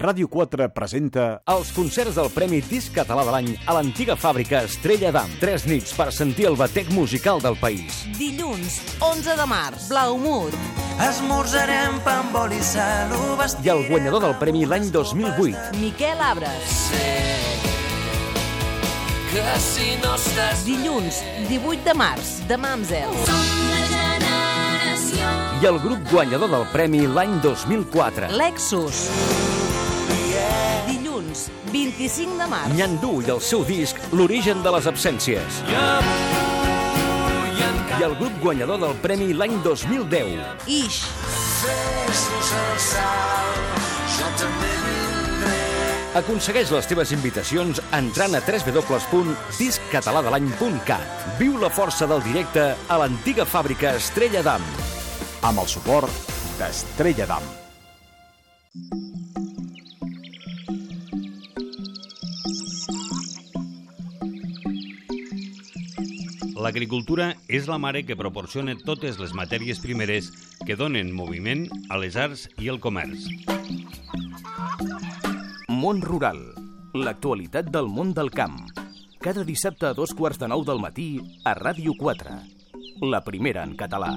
Ràdio 4 presenta Els concerts del Premi Disc Català de l'any a l'antiga fàbrica Estrella d'Am. Tres nits per sentir el batec musical del país. Dilluns, 11 de març, Blaumur. Esmorzarem pa amb oli i. I el guanyador del premi l'any 2008. Miquel Abres. Que si no estàs... Dilluns, 18 de març, de Mamsel. I el grup guanyador del premi l'any 2004. Lexus. Dilluns, 25 de març. Nyandú i el seu disc L'origen de les absències. I el grup guanyador del premi l'any 2010. Ix. Aconsegueix les teves invitacions entrant a www.disccatalàdelany.cat. Viu la força del directe a l'antiga fàbrica Estrella d'Am. amb el suport d'Estrella d'Am. L'agricultura és la mare que proporciona totes les matèries primeres que donen moviment a les arts i el comerç. Món Rural. L'actualitat del món del camp. Cada dissabte a dos quarts de nou del matí a Ràdio 4. La primera en català.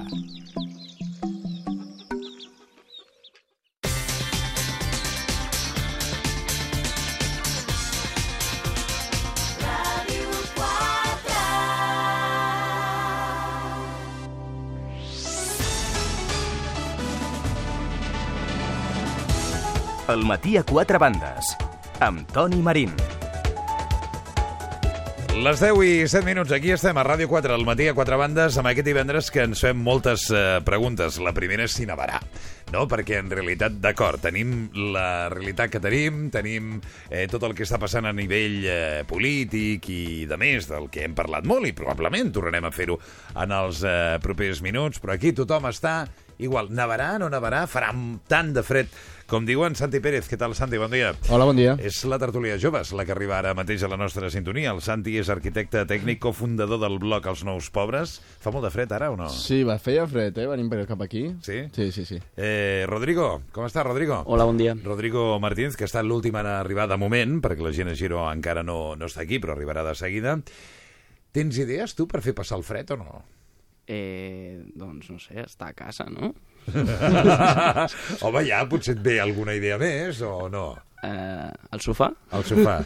El matí a quatre bandes. Amb Toni Marín. Les 10 i 7 minuts, aquí estem a Ràdio 4, al matí a quatre bandes, amb aquest divendres que ens fem moltes eh, preguntes. La primera és si nevarà, no? Perquè en realitat, d'acord, tenim la realitat que tenim, tenim eh, tot el que està passant a nivell eh, polític i de més, del que hem parlat molt, i probablement tornarem a fer-ho en els eh, propers minuts, però aquí tothom està igual. Nevarà, no nevarà? Farà tant de fred com diuen Santi Pérez. Què tal, Santi? Bon dia. Hola, bon dia. És la tertúlia joves, la que arriba ara mateix a la nostra sintonia. El Santi és arquitecte tècnic, cofundador del blog Els Nous Pobres. Fa molt de fred ara o no? Sí, va, feia fred, eh? Venim per cap aquí. Sí? Sí, sí, sí. Eh, Rodrigo, com està, Rodrigo? Hola, bon dia. Rodrigo Martínez, que ha estat l'últim en arribar de moment, perquè la gent a Giro encara no, no està aquí, però arribarà de seguida. Tens idees, tu, per fer passar el fred o no? Eh, doncs no sé, està a casa, no? Home, ja, potser et ve alguna idea més, o no? Eh, el sofà? El sofà.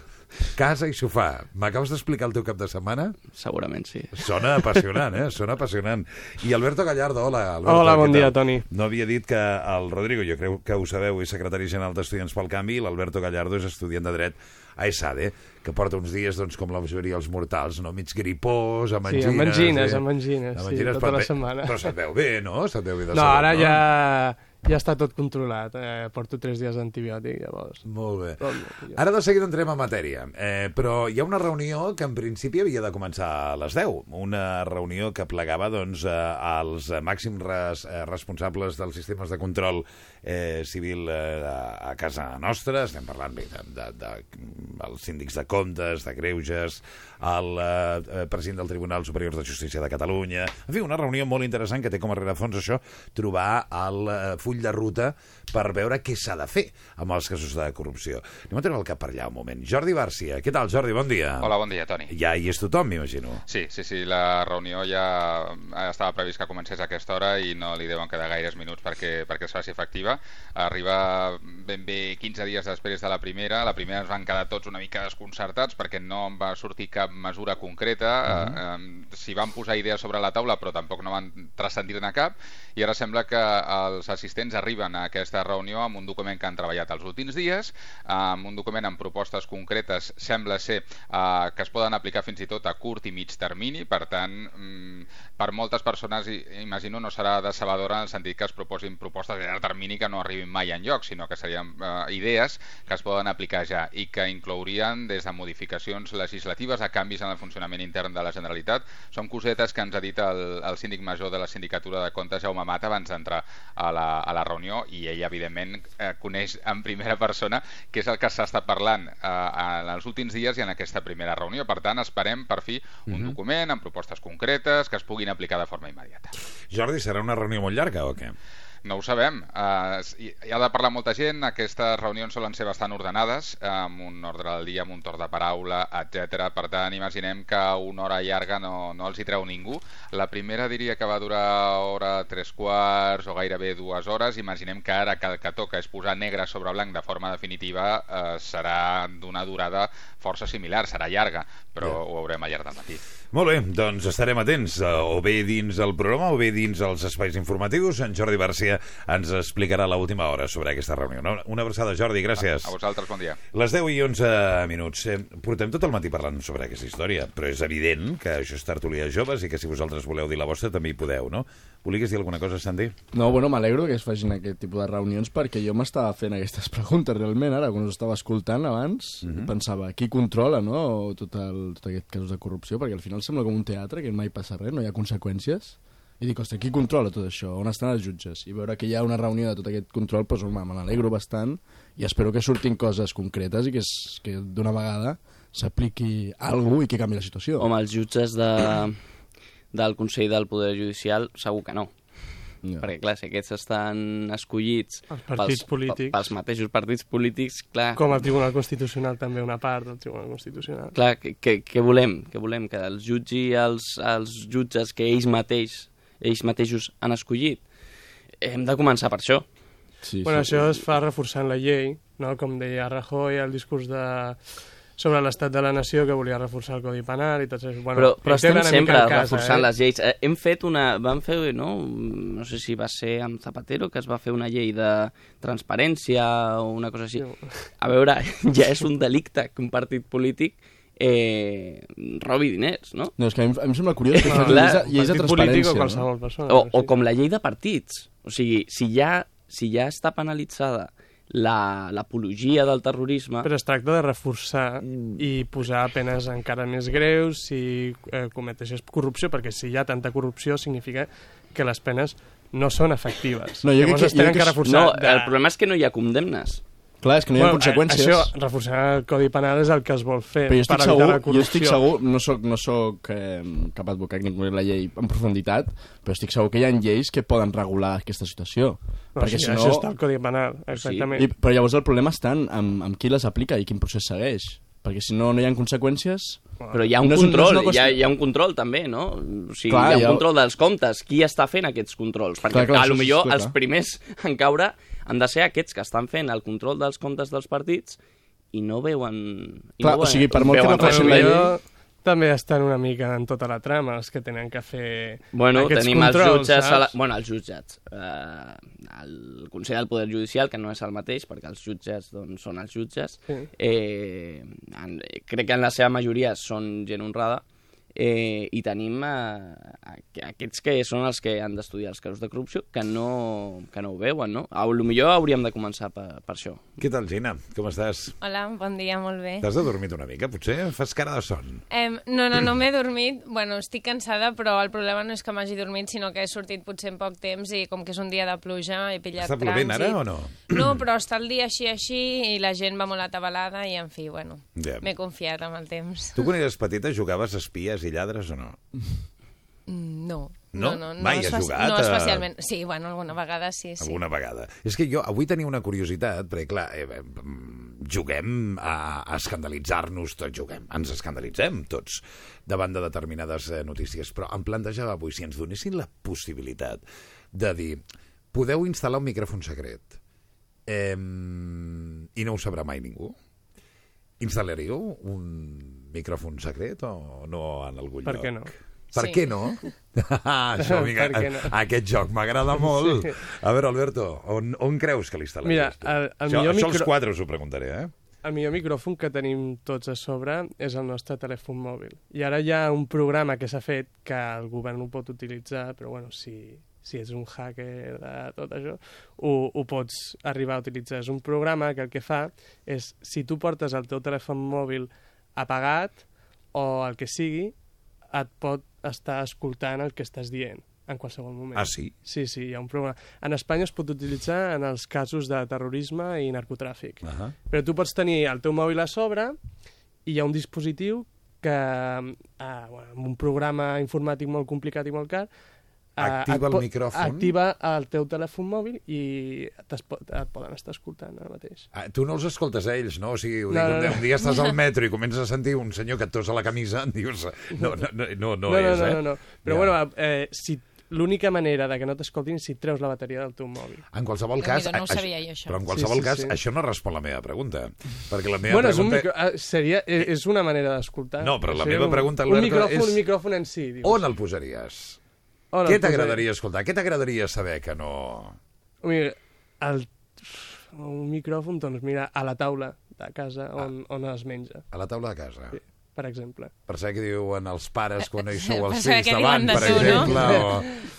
Casa i sofà. M'acabes d'explicar el teu cap de setmana? Segurament sí. Sona apassionant, eh? Sona apassionant. I Alberto Gallardo, hola. Alberto, Hola, bon dia, Toni. No havia dit que el Rodrigo, jo crec que ho sabeu, és secretari general d'Estudiants pel Canvi, i l'Alberto Gallardo és estudiant de dret a ESADE, que porta uns dies, doncs, com la majoria dels mortals, no? mig gripós, amb Sí, angines... amb angines, eh? amb angines, sí, tota però la setmana. Però se't veu bé, no? Se't veu bé de No, salut, ara no? ja, ja està tot controlat. Eh? Porto tres dies d'antibiòtic, llavors. Molt bé. Tot. Ara de seguida entrem en matèria, eh, però hi ha una reunió que en principi havia de començar a les 10, una reunió que plegava doncs, eh, als màxims res, eh, responsables dels sistemes de control eh, civil eh, a, a casa nostra, estem parlant bé de, de, de, síndics de comptes, de greuges, el eh, eh, president del Tribunal Superior de Justícia de Catalunya... En fi, una reunió molt interessant que té com a rerefons això, trobar el eh, full de ruta per veure què s'ha de fer amb els casos de corrupció. Anem a treure el cap per allà un moment. Jordi Bàrcia, què tal, Jordi? Bon dia. Hola, bon dia, Toni. Ja hi és tothom, m'imagino. Sí, sí, sí, la reunió ja estava previst que comencés a aquesta hora i no li deuen quedar gaires minuts perquè, perquè es faci efectiva. Arriba ben bé 15 dies després de la primera. La primera ens van quedar tots una mica desconcertats perquè no en va sortir cap mesura concreta. Uh -huh. eh, S'hi van posar idees sobre la taula però tampoc no van transcendir-ne cap i ara sembla que els assistents arriben a aquesta reunió amb un document que han treballat els últims dies, amb un document amb propostes concretes, sembla ser eh, que es poden aplicar fins i tot a curt i mig termini, per tant, mm, per moltes persones, imagino, no serà decebedora en el sentit que es proposin propostes de llarg termini que no arribin mai en lloc, sinó que serien eh, idees que es poden aplicar ja i que inclourien des de modificacions legislatives a canvis en el funcionament intern de la Generalitat. Són cosetes que ens ha dit el, el síndic major de la Sindicatura de Comptes, Jaume Mata, abans d'entrar a, la, a la reunió i ell, evidentment, eh, coneix en primera persona què és el que s'ha estat parlant eh, en els últims dies i en aquesta primera reunió. Per tant, esperem, per fi, un Mhm. document amb propostes concretes que es puguin aplicar de forma immediata. Jordi, serà una reunió molt llarga o què? No ho sabem. Uh, hi hi ha de parlar molta gent. Aquestes reunions solen ser bastant ordenades, amb un ordre del dia, amb un torn de paraula, etc. Per tant, imaginem que una hora llarga no, no els hi treu ningú. La primera diria que va durar hora tres quarts o gairebé dues hores. Imaginem que ara que el que toca és posar negre sobre blanc de forma definitiva eh, serà d'una durada força similar, serà llarga, però Ja. ho veurem al llarg del matí. Molt bé, doncs estarem atents, eh, o bé dins el programa o bé dins els espais informatius. En Jordi Garcia ens explicarà l'última hora sobre aquesta reunió. Una una abraçada, Jordi, gràcies. A vosaltres, bon dia. Les 10 i 11 minuts. Eh, portem tot el matí parlant sobre aquesta història, però és evident que això és tertúlia de joves i que si vosaltres voleu dir la vostra també hi podeu, no? Volies dir alguna cosa, Sandy? No, bueno, m'alegro que es facin aquest tipus de reunions perquè jo m'estava fent aquestes preguntes realment ara, quan us estava escoltant abans, Mhm. pensava, qui controla, no?, tot, el, tot aquest casos de corrupció, perquè al final sembla com un teatre que mai passa res, no hi ha conseqüències. I dic, ostres, qui controla tot això? On estan els jutges? I veure que hi ha una reunió de tot aquest control, doncs, home, me n'alegro bastant i espero que surtin coses concretes i que, es- que d'una vegada s'apliqui alguna i que canvi la situació. Home, els jutges de, del Consell del Poder Judicial segur que no. Ja. Perquè, clar, si aquests estan escollits Els pels, polítics. pels mateixos partits polítics, clar, Com el Tribunal Constitucional, també una part del Tribunal Constitucional. clar què volem? Què volem? Que els jutgi els, els jutges que ells mateix, ells mateixos han escollit? Hem de començar per això. Sí, Bueno, sí. això es fa reforçant la llei, no? com deia Rajoy, el discurs de sobre l'estat de la nació que volia reforçar el Codi Penal i tot això. Bueno, però, però estem sempre casa, reforçant eh? les lleis. Eh, Hem fet una... Vam fer, no? No sé si va ser amb Zapatero, que es va fer una llei de transparència o una cosa així. A veure, ja és un delicte que un partit polític eh, robi diners, no? No, és que a mi, em- a mi em sembla curiós que fan lleis, de- lleis de polític o transparència. qualsevol persona. O, o com la llei de partits. O sigui, si ja, si ja està penalitzada la- l'apologia del terrorisme... Però es tracta de reforçar i posar penes encara més greus si eh, cometeixes corrupció, perquè si hi ha tanta corrupció significa que les penes no són efectives. No, jo crec Llavors que- es tenen jo crec que que- reforçar. No, el problema és que no hi ha condemnes. Clar, és que no hi ha Bueno, conseqüències. Això, reforçar el Codi Penal és el que es vol fer Però jo estic, per evitar segur, la jo corrupció. estic segur, no soc, no soc eh, cap advocat ni conec la llei en profunditat, però estic segur que hi ha lleis que poden regular aquesta situació. No, perquè sí, si això no... està al Codi Penal, exactament. I, però llavors el problema està en, en, en qui les aplica i quin procés segueix. Perquè si no, no hi ha conseqüències... Però hi ha un no control, no hi, ha, hi ha un control també, no? O sigui, Clar, hi ha un control dels comptes. Qui està fent aquests controls? Perquè Clar, clar, a això lo millor clar, els primers en caure han de ser aquests que estan fent el control dels comptes dels partits i no veuen... I Clar, no o sigui, per molt que veuen no facin la llei- també estan una mica en tota la trama, els que tenen que fer Bueno, aquests tenim controls, els jutges... La... Bueno, els jutjats. Eh, el Consell del Poder Judicial, que no és el mateix, perquè els jutges doncs, són els jutges. Sí. Eh, en, crec que en la seva majoria són gent honrada. Eh, I tenim eh, aqu- aquests que són els que han d'estudiar els casos de corrupció, que no, que no ho veuen, no? A lo millor hauríem de començar per, per això. Què tal, Gina? Com estàs? Hola, bon dia, molt bé. T'has adormit una mica, potser? Fas cara de son. Em, no, no, no m'he dormit. Bueno, estic cansada, però el problema no és que m'hagi dormit, sinó que he sortit potser en poc temps i com que és un dia de pluja he pillat Està plovent trànsit. ara o no? No, però està el dia així així i la gent va molt atabalada i, en fi, bueno, Ja. m'he confiat amb el temps. Tu quan eres petita jugaves a espies i lladres o no? No. No? no, no, Mai has espe- jugat No, a- especialment. Sí, bueno, alguna vegada sí, sí. Alguna vegada. És que jo avui tenia una curiositat, perquè, clar, eh, eh, juguem a, a escandalitzar-nos, tots juguem, ens escandalitzem tots davant de determinades eh, notícies, però em plantejava avui si ens donessin la possibilitat de dir podeu instal·lar un micròfon secret eh, i no ho sabrà mai ningú? Instal·laríeu un micròfon secret o no en algun Per lloc? què no? Per Sí. què no? Això, amiga, Per què no? Aquest joc m'agrada molt. Sí. A veure, Alberto, on, on creus que l'instal·laries? Mira, el- el això, millor això als micro- quatre us ho preguntaré, eh? El millor micròfon que tenim tots a sobre és el nostre telèfon mòbil. I ara hi ha un programa que s'ha fet que el govern ho pot utilitzar, però bueno, si, si ets un hacker de tot això, ho, ho pots arribar a utilitzar. És un programa que el que fa és, si tu portes el teu telèfon mòbil apagat o el que sigui, et pot estar escoltant el que estàs dient en qualsevol moment. Ah, sí? Sí, sí, hi ha un programa. En Espanya es pot utilitzar en els casos de terrorisme i narcotràfic. Uh -huh. Però tu pots tenir el teu mòbil a sobre i hi ha un dispositiu que, eh, bueno, amb un programa informàtic molt complicat i molt car, Activa et el micròfon. Activa el teu telèfon mòbil i et poden estar escoltant ara mateix. Ah, tu no els escoltes a ells, no? O sigui, No, dic, no, un, no. un dia estàs al metro i comences a sentir un senyor que et tosa la camisa, dius... No, no, no, no, no, no, és, no, eh? no, no. Però Ja. bueno, eh, si l'única manera de que no t'escoltin és si treus la bateria del teu mòbil. En qualsevol cas... no ho sabia jo, això. Però en qualsevol Sí, sí, cas, sí. això no respon la meva pregunta. Perquè la meva Bueno, és, un pregunta... micro, eh, seria, eh, és una manera d'escoltar. No, però la meva un, pregunta, Un Alberto, micròfon, és- un micròfon en si. Dius. On el posaries? El Què posaria? t'agradaria escoltar? Què t'agradaria saber que no... Mira, el, un micròfon, doncs mira, a la taula de casa on, on es menja, A la taula de casa. Sí. per exemple. Per saber què diuen els pares quan no hi sou els fills davant, per tu, no? exemple. O...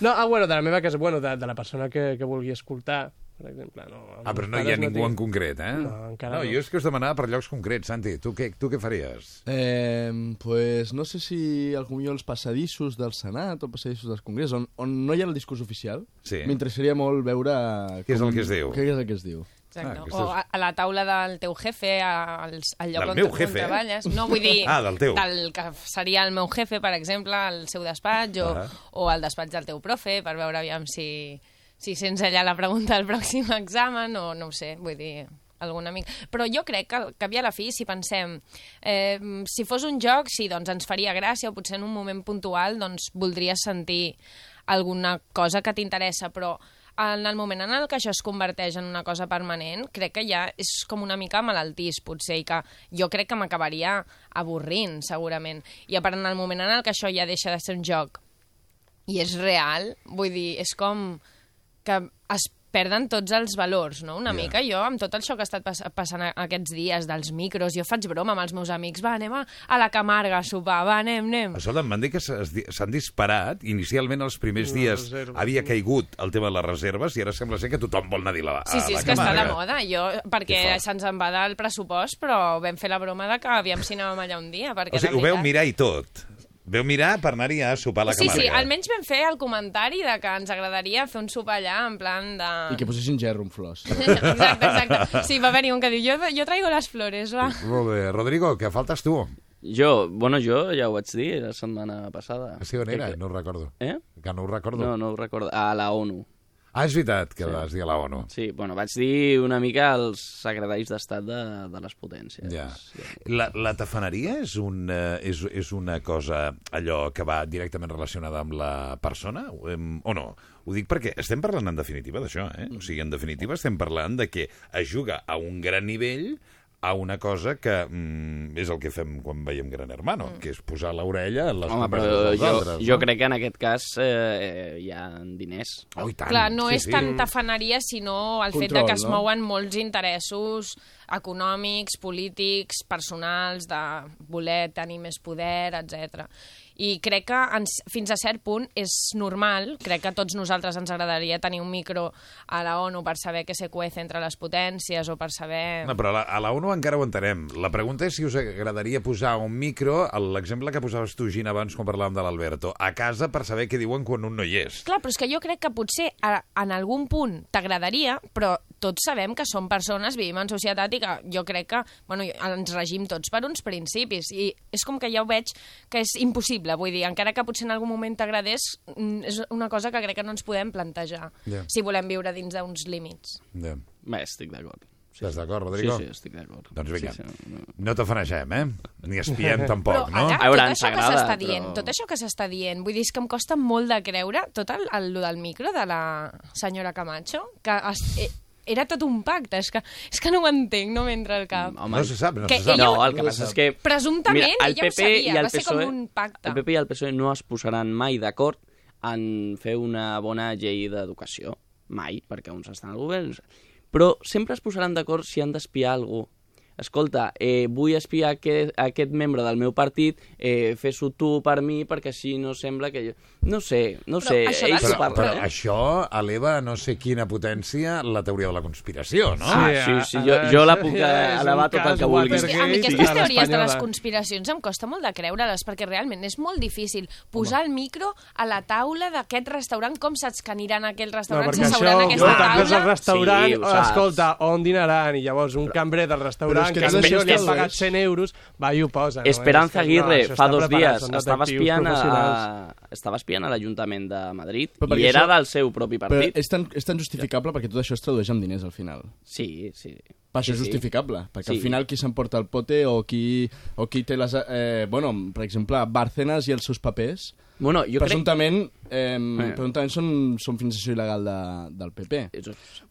No, ah, bueno, de la meva casa, bueno, de, de la persona que, que vulgui escoltar, per exemple. No, Ah, però no hi ha ningú en tinc- concret, eh? No, encara no. no. Jo és que us demanava per llocs concrets, Santi. Tu què, tu què faries? Eh, pues no sé si potser els passadissos del Senat o passadissos del Congrés, on, on no hi ha el discurs oficial, Sí. m'interessaria molt veure... Què és el que es diu? Què és el que es diu? Exacte. Ah, o a, a la taula del teu jefe, a- als- al lloc Del on, meu on jefe? treballes. No, vull dir... Ah, del teu. Del que seria el meu jefe, per exemple, al seu despatx, o, Ah. o al despatx del teu profe, per veure aviam si, si sents allà la pregunta del pròxim examen, o no ho sé, vull dir algun amic. Però jo crec que i a la fi, si pensem, eh, si fos un joc, sí, doncs ens faria gràcia, o potser en un moment puntual doncs voldries sentir alguna cosa que t'interessa, però en el moment en el que això es converteix en una cosa permanent, crec que ja és com una mica malaltís, potser, i que jo crec que m'acabaria avorrint, segurament. I a part, en el moment en el que això ja deixa de ser un joc i és real, vull dir, és com que es perden tots els valors, no? Una Ja. mica jo, amb tot això que ha estat pas passant aquests dies dels micros, jo faig broma amb els meus amics, va, anem a, a la Camarga a sopar, va, anem, anem. Escolta, m'han dit que s'es di- s'han disparat. Inicialment, els primers dies, reserves. havia caigut el tema de les reserves i ara sembla ser que tothom vol anar a dir la, Sí, sí, la és que està de Camarga. moda, jo, Que perquè se'ns en va del pressupost, però vam fer la broma de que aviam si anàvem allà un dia, perquè O sigui, ho veu mirar i tot. Veu mirar per anar-hi a sopar a la Sí, Camarga. sí, almenys vam fer el comentari de que ens agradaria fer un sopar allà en plan de... I que posessin gerro amb flors. Exacte, exacte. Sí, va haver-hi un que diu, jo, jo traigo les flores, va. Molt bé. Rodrigo, que faltes tu. Jo, bueno, jo ja ho vaig dir la setmana passada. Sí, on era? Que- No ho recordo. Eh? Que no ho recordo. No, no ho recordo. A la ONU. Ah, és veritat que vas dir a la ONU. Sí, bueno, vaig dir una mica els secretaris d'estat de, de les potències. Ja. La, la tafaneria és, un, eh, és, és una cosa allò que va directament relacionada amb la persona Em, o no? Ho dic perquè estem parlant en definitiva d'això, eh? O sigui, en definitiva estem parlant de que es juga a un gran nivell a una cosa que mm, és el que fem quan veiem Gran Hermano, que és posar l'orella a les Home, però dels jo, altres. jo no? crec que en aquest cas eh, hi ha diners. Oh, tant. Clar, no sí, és sí. tant tafaneria, sinó el fet de Control, que es no? mouen molts interessos econòmics, polítics, personals, de voler tenir més poder, etc. I crec que en, fins a cert punt és normal, crec que a tots nosaltres ens agradaria tenir un micro a la ONU per saber què se cuece entre les potències o per saber... No, però a la, a la ONU encara ho entenem. La pregunta és si us agradaria posar un micro, l'exemple que posaves tu, Gina, abans quan parlàvem de l'Alberto, a casa per saber què diuen quan un no hi és. Clar, però és que jo crec que potser a, en algun punt t'agradaria, però tots sabem que som persones, vivim en societat i que jo crec que bueno, ens regim tots per uns principis i és com que ja ho veig que és impossible, vull dir, encara que potser en algun moment t'agradés, mm, és una cosa que crec que no ens podem plantejar Ja. si volem viure dins d'uns límits. Ja. Bé, estic d'acord. Sí, Estàs d'acord, Rodrigo? Sí, sí, estic d'acord. Doncs vinga, Sí, sí, no. no t'afanegem, eh? Ni espiem tampoc, però no? ara, A veure, tot ens això que s'està però- dient, tot això que s'està dient, vull dir, és que em costa molt de creure tot el, el, lo del micro de la senyora Camacho, que es, eh, era tot un pacte, és que, és que no ho entenc, no m'entra al cap. Home, No se sap, no Que se sap. ella- No, el que passa és que... Presumptament, el ella ho PP sabia, i el va ser com PSOE un pacte. El PP i el PSOE no es posaran mai d'acord en fer una bona llei d'educació. Mai, perquè uns estan al govern. Però sempre es posaran d'acord si han d'espiar algú. Escolta, eh, vull espiar aquest, aquest membre del meu partit, eh, fes-ho tu per mi, perquè així no sembla que jo... No sé, no Però sé, això ells Però, parlen. però eh? això eleva a no sé quina potència la teoria de la conspiració, no? Ah, sí, sí, jo, jo la puc elevar tot el que vulgui. És que a mi aquestes teories de les conspiracions em costa molt de creure-les, perquè realment és molt difícil posar el micro a la taula d'aquest restaurant, com saps que aniran a aquell No, restaurant, perquè si això, s'hauran a no, aquesta te'n vas al taula... restaurant, Sí, escolta, on dinaran? I llavors un cambrer del restaurant que jo li es he pagat tradueix. 100 euros, va i ho posa. No? Esperanza que, no, Aguirre, això fa dos dies, estava espiant, a, estava espiant a l'Ajuntament de Madrid Però i era això- del seu propi Però partit. és tan, és tan justificable perquè tot això es tradueix amb diners al final. Sí, sí. Per això Sí, és sí. justificable, perquè Sí. al final qui s'emporta el pote o qui, o qui té les... Eh, bueno, per exemple, Bárcenas i els seus papers, Bueno, jo crec- presumptament, eh, Eh. presumptament són, són financiació il·legal de, del PP.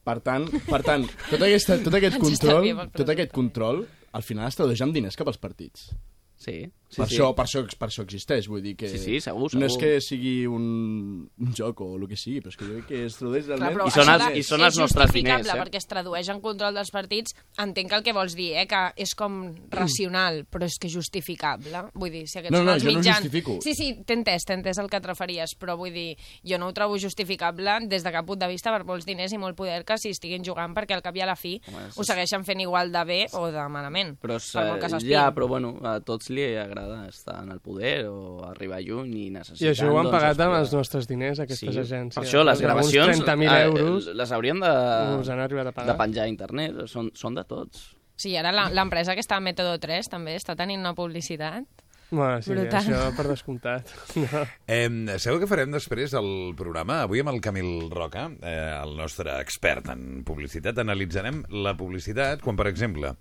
Per tant, per tant tot, aquesta, tot aquest control, tot aquest control, al final es tradueix amb diners cap als partits. Sí, sí, per, sí. Això, per, això, per això existeix, vull dir que... Sí, sí, segur, No és segur. que sigui un, un joc o el que sigui, però és que jo crec que es tradueix realment... però I són els- de- i són els nostres diners, eh? perquè es tradueix en control dels partits. Entenc el que vols dir, eh? que és com racional, però és que justificable. Vull dir, si aquests No, són no, els jo no mitjans... justifico. Sí, sí, t'he entès, t'he entès al que et referies, però vull dir, jo no ho trobo justificable des de cap punt de vista per molts diners i molt poder que s'hi estiguin jugant perquè al cap i a la fi Home, ho segueixen fent igual de bé o de malament. Però és, per molt que s'aspirin. ja, però bueno, a tots li agrada estar en el poder o arribar lluny i necessitant... I això ho han doncs, pagat amb els nostres diners, aquestes sí, agències. Per això les gravacions 30.000 eh, euros les haurien de, us han arribat a pagar. de penjar a internet, són, són de tots. Sí, ara la- l'empresa que està a Método 3 també està tenint una publicitat. Bueno, sí, Brutal. això per descomptat. No. Eh, sabeu què farem després del programa? Avui amb el Camil Roca, eh, el nostre expert en publicitat, analitzarem la publicitat quan, per exemple,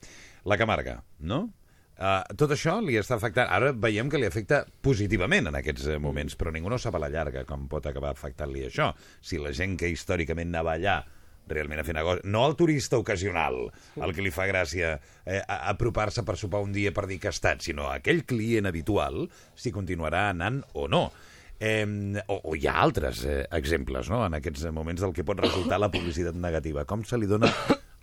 la Camarga, no? Uh, tot això li està afectant... Ara veiem que li afecta positivament en aquests eh, moments, però ningú no sap a la llarga com pot acabar afectant-li això. Si la gent que històricament anava allà realment a fer negoci. No el turista ocasional, el que li fa gràcia eh, apropar-se per sopar un dia per dir que ha estat, sinó aquell client habitual, si continuarà anant o no. Eh, o, o hi ha altres eh, exemples no? en aquests moments del que pot resultar la publicitat negativa. Com se li dona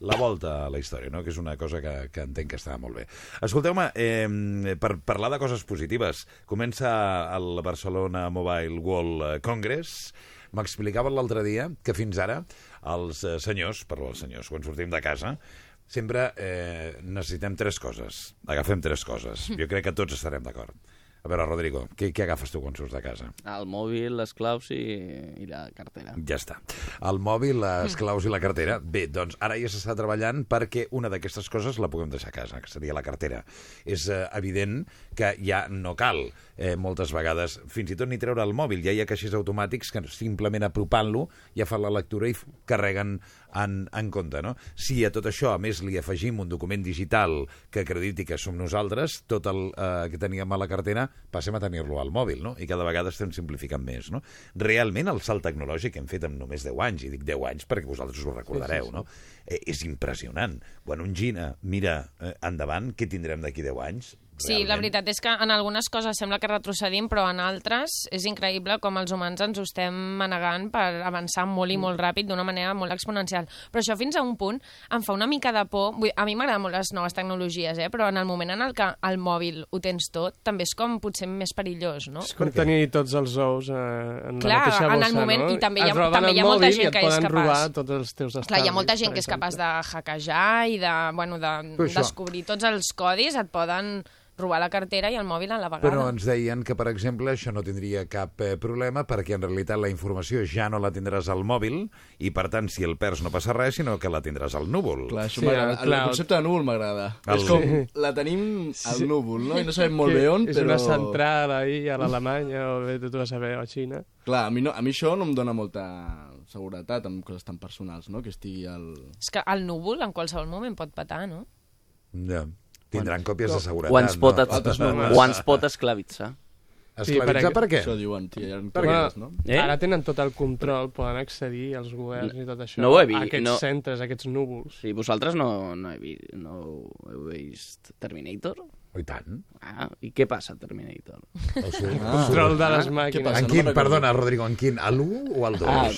la volta a la història, no? que és una cosa que, que entenc que està molt bé. Escolteu-me, eh, per parlar de coses positives, comença el Barcelona Mobile World Congress, m'explicaven l'altre dia que fins ara els eh, senyors, parlo dels senyors, quan sortim de casa, sempre eh, necessitem tres coses. Agafem tres coses. Jo crec que tots estarem d'acord. A veure, Rodrigo, què, què agafes tu quan surts de casa? El mòbil, les claus i, i la cartera. Ja està. El mòbil, les claus i la cartera. Bé, doncs ara ja s'està treballant perquè una d'aquestes coses la puguem deixar a casa, que seria la cartera. És eh, evident que ja no cal eh, moltes vegades, fins i tot ni treure el mòbil. Ja hi ha caixers automàtics que simplement apropant-lo ja fan la lectura i carreguen en, en compte. No? Si a tot això, a més, li afegim un document digital que acrediti que som nosaltres, tot el eh, que teníem a la cartera passem a tenir-lo al mòbil, no? I cada vegada estem simplificant més, no? Realment el salt tecnològic que hem fet en només 10 anys, i dic 10 anys perquè vosaltres ho recordareu, Sí, sí, sí. no? Eh, és impressionant. Quan un Gina mira eh, endavant, què tindrem d'aquí 10 anys? Sí, la veritat és que en algunes coses sembla que retrocedim, però en altres és increïble com els humans ens ho estem manegant per avançar molt i molt ràpid d'una manera molt exponencial. Però això fins a un punt em fa una mica de por. Vull, a mi m'agraden molt les noves tecnologies, eh? però en el moment en el que el mòbil ho tens tot, també és com potser més perillós, no? És com tenir tots els ous eh, en Clar, la mateixa en bossa, el moment- no? i també hi ha- també hi ha molta mòbil gent que és poden capaç. robar tots els teus estalvis. Clar, hi ha molta gent que és capaç de hackejar i de, bueno, de descobrir tots els codis, et poden robar la cartera i el mòbil a la vegada. Però ens deien que, per exemple, això no tindria cap eh, problema perquè en realitat la informació ja no la tindràs al mòbil i, per tant, si el perds no passa res, sinó que la tindràs al núvol. Clar, això Sí, el el, concepte de núvol m'agrada. El- És com, la tenim al núvol, no? I no sabem molt bé on, és però... una central ahí a l'Alemanya o bé tu a saber, o a Xina. Clar, a mi, no, a mi això no em dona molta seguretat amb coses tan personals, no? Que estigui al... És que el núvol en qualsevol moment pot petar, no? Ja. Tindran còpies de seguretat. O ens pot, no? o ens pot esclavitzar. Esclavitzar per què? Això diuen, tia, Per Bueno, què? no? Eh? Ara tenen tot el control, poden accedir als governs i tot això, No ho he vist, a aquests no. centres, a aquests núvols. Sí, vosaltres no, no, he vist, no heu vist Terminator? Oh, I tant. Ah, i què passa a Terminator? O sigui, Ah. Control de les Què màquines. passa? En no quin, perdona, Rodrigo, en quin? A l'1 o al 2? Ah,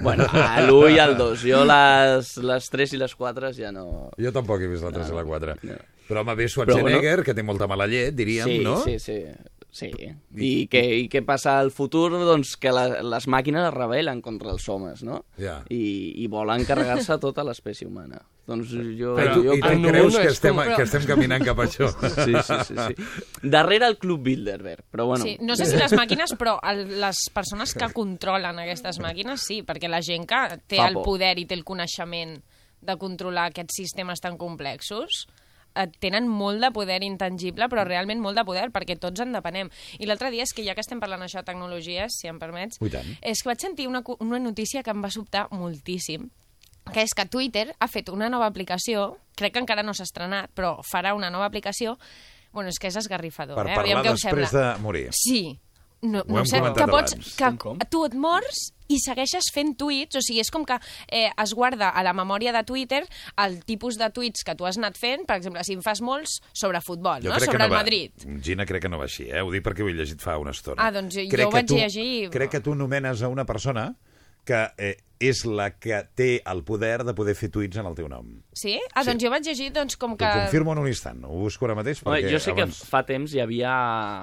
bueno, a l'1 i al 2. Jo les, les 3 i les 4 ja no... Jo tampoc he vist la 3 i la 4. No. Però home, ve Schwarzenegger, bueno. que té molta mala llet, diríem, sí, no? Sí, sí, sí. I, què, I què passa al futur? Doncs que la, les màquines es rebel·len contra els homes, no? Ja. I, i volen carregar-se tota l'espècie humana. Doncs jo... I tu, jo i tu núvol creus no que estem, com- que estem caminant cap a això? Sí, sí, sí, sí. Darrere el Club Bilderberg, però bueno... Sí, no sé si les màquines, però el, les persones que controlen aquestes màquines, sí, perquè la gent que té Fa el poder i té el coneixement de controlar aquests sistemes tan complexos, tenen molt de poder intangible, però realment molt de poder, perquè tots en depenem. I l'altre dia és que ja que estem parlant això de tecnologies, si em permets, és que vaig sentir una, una notícia que em va sobtar moltíssim, que és que Twitter ha fet una nova aplicació, crec que encara no s'ha estrenat, però farà una nova aplicació, bueno, és que és esgarrifador, Per eh? parlar Aviam què us després sembla. de morir. Sí. No, Ho no hem sé, que pots, abans. que tu et mors i segueixes fent tuits, o sigui, és com que eh, es guarda a la memòria de Twitter el tipus de tuits que tu has anat fent, per exemple, si en fas molts sobre futbol, no? sobre que el no va, Madrid. Gina, crec que no va així, eh? Ho dic perquè ho he llegit fa una estona. Ah, doncs jo- Crec jo ho que vaig tu, llegir Crec que tu nomenes a una persona que eh, és la que té el poder de poder fer tuits en el teu nom. Sí? Ah, doncs jo vaig llegir doncs, com que... T'ho confirmo en un instant, ho busco ara mateix Home, perquè jo sé que abans... fa temps hi havia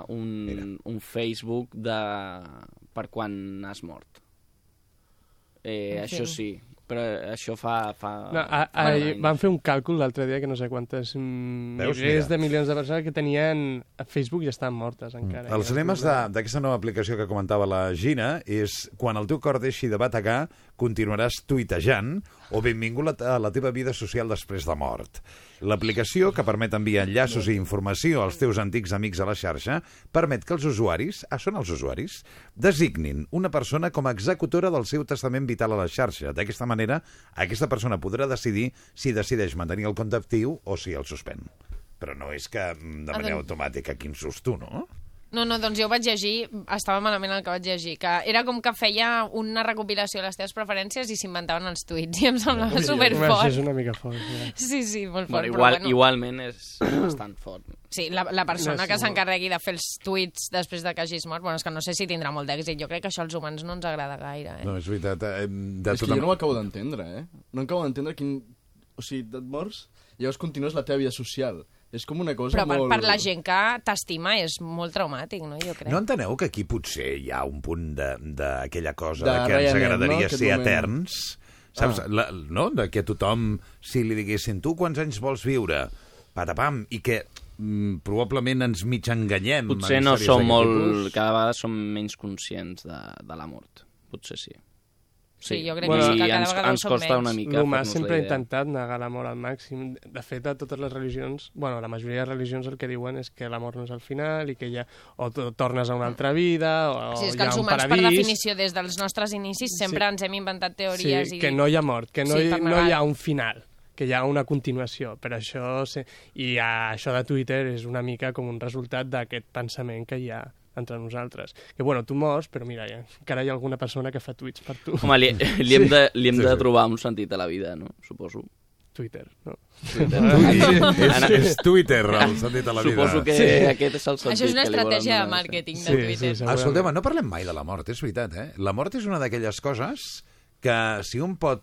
un, un Facebook de... per quan has mort. Eh, això sí, però això fa... fa No, a, a, van fer un càlcul l'altre dia que no sé quantes mm, Veus? milers Mira. de milions de persones que tenien a Facebook i estan mortes encara. Els lemes de- d'aquesta nova aplicació que comentava la Gina és quan el teu cor deixi de bategar, continuaràs tuitejant o benvingut a la teva vida social després de mort. L'aplicació, que permet enviar enllaços i informació als teus antics amics a la xarxa, permet que els usuaris, ah, són els usuaris, designin una persona com a executora del seu testament vital a la xarxa. D'aquesta manera, aquesta persona podrà decidir si decideix mantenir el compte actiu o si el suspèn. Però no és que mm, de Ah, manera doncs- automàtica, quin susto, no? No, no, doncs jo ho vaig llegir, estava malament el que vaig llegir, que era com que feia una recopilació de les teves preferències i s'inventaven els tuits, i em semblava Home, superfort. és una mica fort. Ja. Sí, sí, molt fort, Bueno, però igual, bueno. igualment és bastant fort. Sí, la, la persona No, sí, que s'encarregui de fer els tuits després de que hagis mort, bueno, és que no sé si tindrà molt d'èxit. Jo crec que això als humans no ens agrada gaire, eh? No, és veritat. Eh, de És que tota... jo no ho acabo d'entendre, eh? No acabo d'entendre quin... O sigui, et mors, llavors continues la teva vida social. És com una cosa Però per, molt... per la gent que t'estima és molt traumàtic, no? Jo crec. No enteneu que aquí potser hi ha un punt de- d'aquella cosa De de, que ens agradaria no? Ser moment. eterns? Saps? Ah. La, no? De que tothom, si li diguessin tu quants anys vols viure, patapam, i que mm, probablement ens mig enganyem. Potser en no som molt... tipus. Cada vegada som menys conscients de, de la mort. Potser sí. Sí, jo crec Bueno, que sí, que cada ens, vegada ens costa menys. una mica L'humà sempre ha intentat negar la mort al màxim. De fet, a totes les religions, bueno, la majoria de religions el que diuen és que la mort no és el final i que ja o to- tornes a una altra vida o, Sí, és hi que ha els un humans, per paradís. definició, des dels nostres inicis, sempre Sí. ens hem inventat teories sí, i... que no hi ha mort, que no, Sí, hi, per no hi ha un final, que hi ha una continuació. Per això, sí, i a, això de Twitter és una mica com un resultat d'aquest pensament que hi ha entre nosaltres. Que, bueno, tu mors, però mira, ja, encara hi ha alguna persona que fa tuits per tu. Home, li, li hem, de, li hem Sí, de sí. trobar un sentit a la vida, no? Suposo. Twitter, no? Twitter. És, és Twitter, el sentit de la vida. Suposo que Sí. aquest és el sentit Això és una estratègia de màrqueting de Sí, Twitter. sí, escolteu, no parlem mai de la mort, és veritat, eh? La mort és una d'aquelles coses que si un pot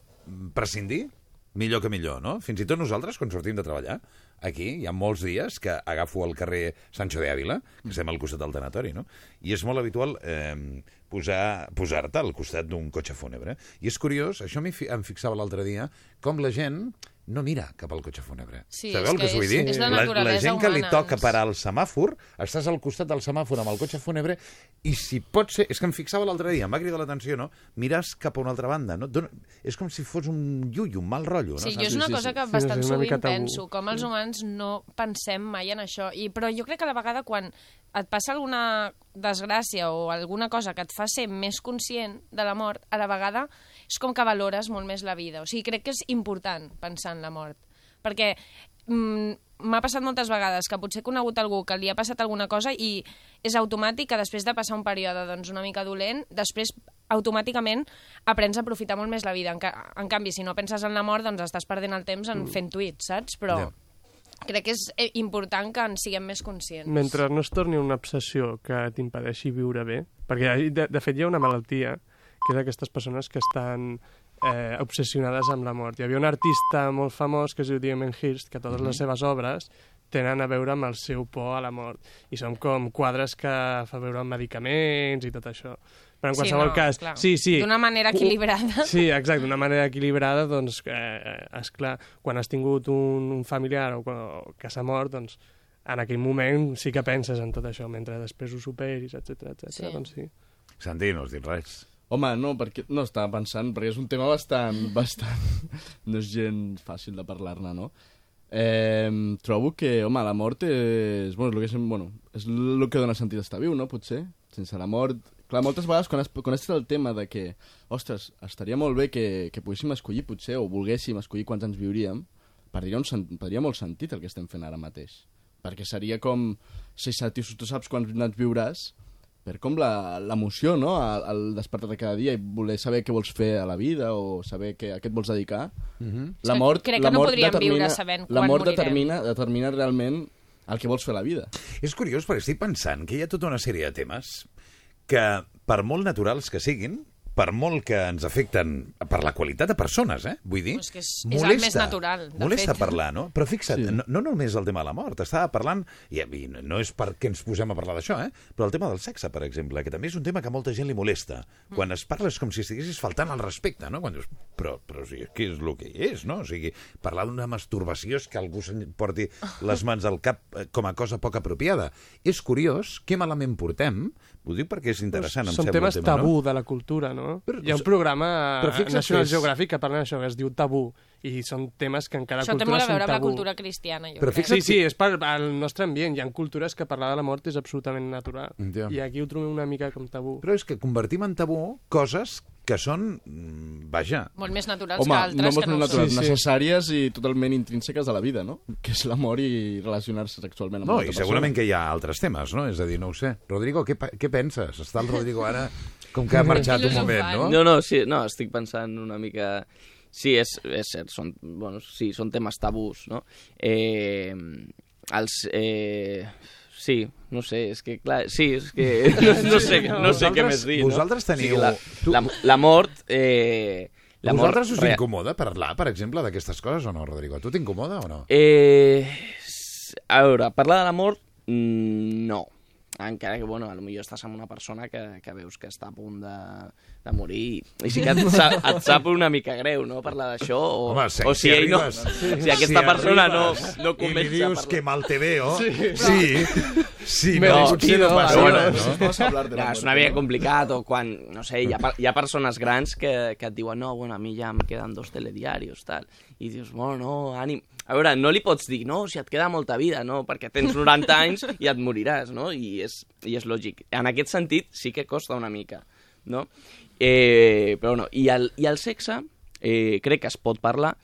prescindir, millor que millor, no? Fins i tot nosaltres, quan sortim de treballar, aquí hi ha molts dies que agafo el carrer Sancho de Ávila, que estem al costat del tanatori, no? I és molt habitual eh, posar- posar-te al costat d'un cotxe fúnebre. I és curiós, això fi- em fixava l'altre dia, com la gent no mira cap al cotxe fúnebre. Sí, Sabeu el que que us vull és- dir? és la la, la gent que li humana, toca ens- parar al semàfor, estàs al costat del semàfor amb el cotxe fúnebre i si pot ser... És que em fixava l'altre dia, em va cridar l'atenció, no? Mires cap a una altra banda, no? Dona, és com si fos un llullo, un mal rotllo, no? Sí, jo és una cosa que Sí, bastant mica sovint tabú. penso, com els humans no pensem mai en això, I, però jo crec que a la vegada quan et passa alguna desgràcia o alguna cosa que et fa ser més conscient de la mort, a la vegada és com que valores molt més la vida. O sigui, crec que és important pensar en la mort, perquè mm, m'ha passat moltes vegades que potser he conegut algú que li ha passat alguna cosa i és automàtic que després de passar un període doncs, una mica dolent, després automàticament aprens a aprofitar molt més la vida. En, ca en canvi, si no penses en la mort, doncs estàs perdent el temps en fent tuits, saps? Però Ja. crec que és eh, important que en siguem més conscients. Mentre no es torni una obsessió que t'impedeixi viure bé, perquè de, de fet hi ha una malaltia, que és d'aquestes persones que estan eh, obsessionades amb la mort. Hi havia un artista molt famós que es diu Damien Hirst, que totes les seves obres tenen a veure amb el seu por a la mort. I són com quadres que fa veure amb medicaments i tot això. Però en Sí, qualsevol no, cas... clar. Sí, sí. D'una manera equilibrada. Sí, exacte, d'una manera equilibrada, doncs, eh, esclar, quan has tingut un, un familiar o, o que s'ha mort, doncs, en aquell moment sí que penses en tot això, mentre després ho superis, etc etc. Sí. doncs sí. Santi, no has dit res. Home, no, perquè no estava pensant, perquè és un tema bastant... bastant no és gens fàcil de parlar-ne, no? Eh, trobo que, home, la mort és, bueno, és, el que, sem- bueno, és el que dona sentit estar viu, no? Potser. Sense la mort... Clar, moltes vegades quan es, quan tracta el tema de que, ostres, estaria molt bé que, que poguéssim escollir, potser, o volguéssim escollir quants anys viuríem, perdria, un, perdria molt sentit el que estem fent ara mateix. Perquè seria com, si tu saps quants anys viuràs, per com la- l'emoció, no?, al, al despertar de cada dia i voler saber què vols fer a la vida o saber què, a què et vols dedicar. Mhm. La És que mort, crec que la no mort podríem determina, viure sabent La quan mort morirem. determina, determina realment el que vols fer a la vida. És curiós perquè estic pensant que hi ha tota una sèrie de temes que, per molt naturals que siguin, per molt que ens afecten per la qualitat de persones, eh? Vull dir, És que és- és el més natural, de molesta fet. parlar, no? Però fixa't, Sí. no, no només el tema de la mort, estava parlant, i, i no és perquè ens posem a parlar d'això, eh? però el tema del sexe, per exemple, que també és un tema que a molta gent li molesta. Quan es parla és com si estiguessis faltant al respecte, no? Quan dius, però, però o sigui, què és el que és, no? O sigui, parlar d'una masturbació és que algú se'n porti les mans al cap eh, com a cosa poc apropiada. És curiós, què malament portem, ho dic perquè és interessant, em Són sembla temes el tema, tabú no? de la cultura, no? Però- Hi ha un programa però National és- Geographic que parla d'això, que es diu tabú, i són temes que en cada Això té cultura molt a són veure amb la tabú. cultura cristiana, jo Però crec. Sí, sí, és per al nostre ambient. Hi ha cultures que parlar de la mort és absolutament natural. Ja. I aquí ho trobem una mica com tabú. Però és que convertim en tabú coses que són, mm, vaja, Molt més naturals Home, que no altres molt que no naturals, Sí, sí. necessàries i totalment intrínseques de la vida, no? Que és l'amor i relacionar-se sexualment amb No, i altra segurament persona. que hi ha altres temes, no? És a dir, no ho sé. Rodrigo, què, què penses? Està el Rodrigo ara com que ha marxat un moment, no? No, no, sí, no, estic pensant una mica... Sí, és, és cert, són, bueno, sí, són temes tabús, no? Eh, els... Eh, sí, no sé, és que, clar, sí, és que no, no sé, no sé què Vosaltres- més dir, no? vosaltres teniu- la, tu- la, la mort... Eh, la A mort vosaltres us incomoda parlar, per exemple, d'aquestes coses o no, Rodrigo? Tu t'incomoda o no? Eh, a veure, parlar de la mort, mm, no. Encara que, bueno, potser estàs amb una persona que, que veus que està a punt de, de morir i sí que et, sa, et sap una mica greu, no?, parlar d'això, o, Home, si, o si, ell no, arribes, si aquesta persona no, no I li dius que mal te veo, sí, sí, sí Me no, despido, potser no passa bueno, no? no? Clar, és una mica no? complicat, o quan, no sé, hi ha, hi ha persones grans que, que et diuen no, bueno, a mi ja em queden dos telediarios, tal, i dius, bueno, no, ànim... A veure, no li pots dir, no, si et queda molta vida, no, perquè tens 90 anys i et moriràs, no? I és, i és lògic. En aquest sentit sí que costa una mica, no? Eh, però no, i el, i el sexe eh, crec que es pot parlar.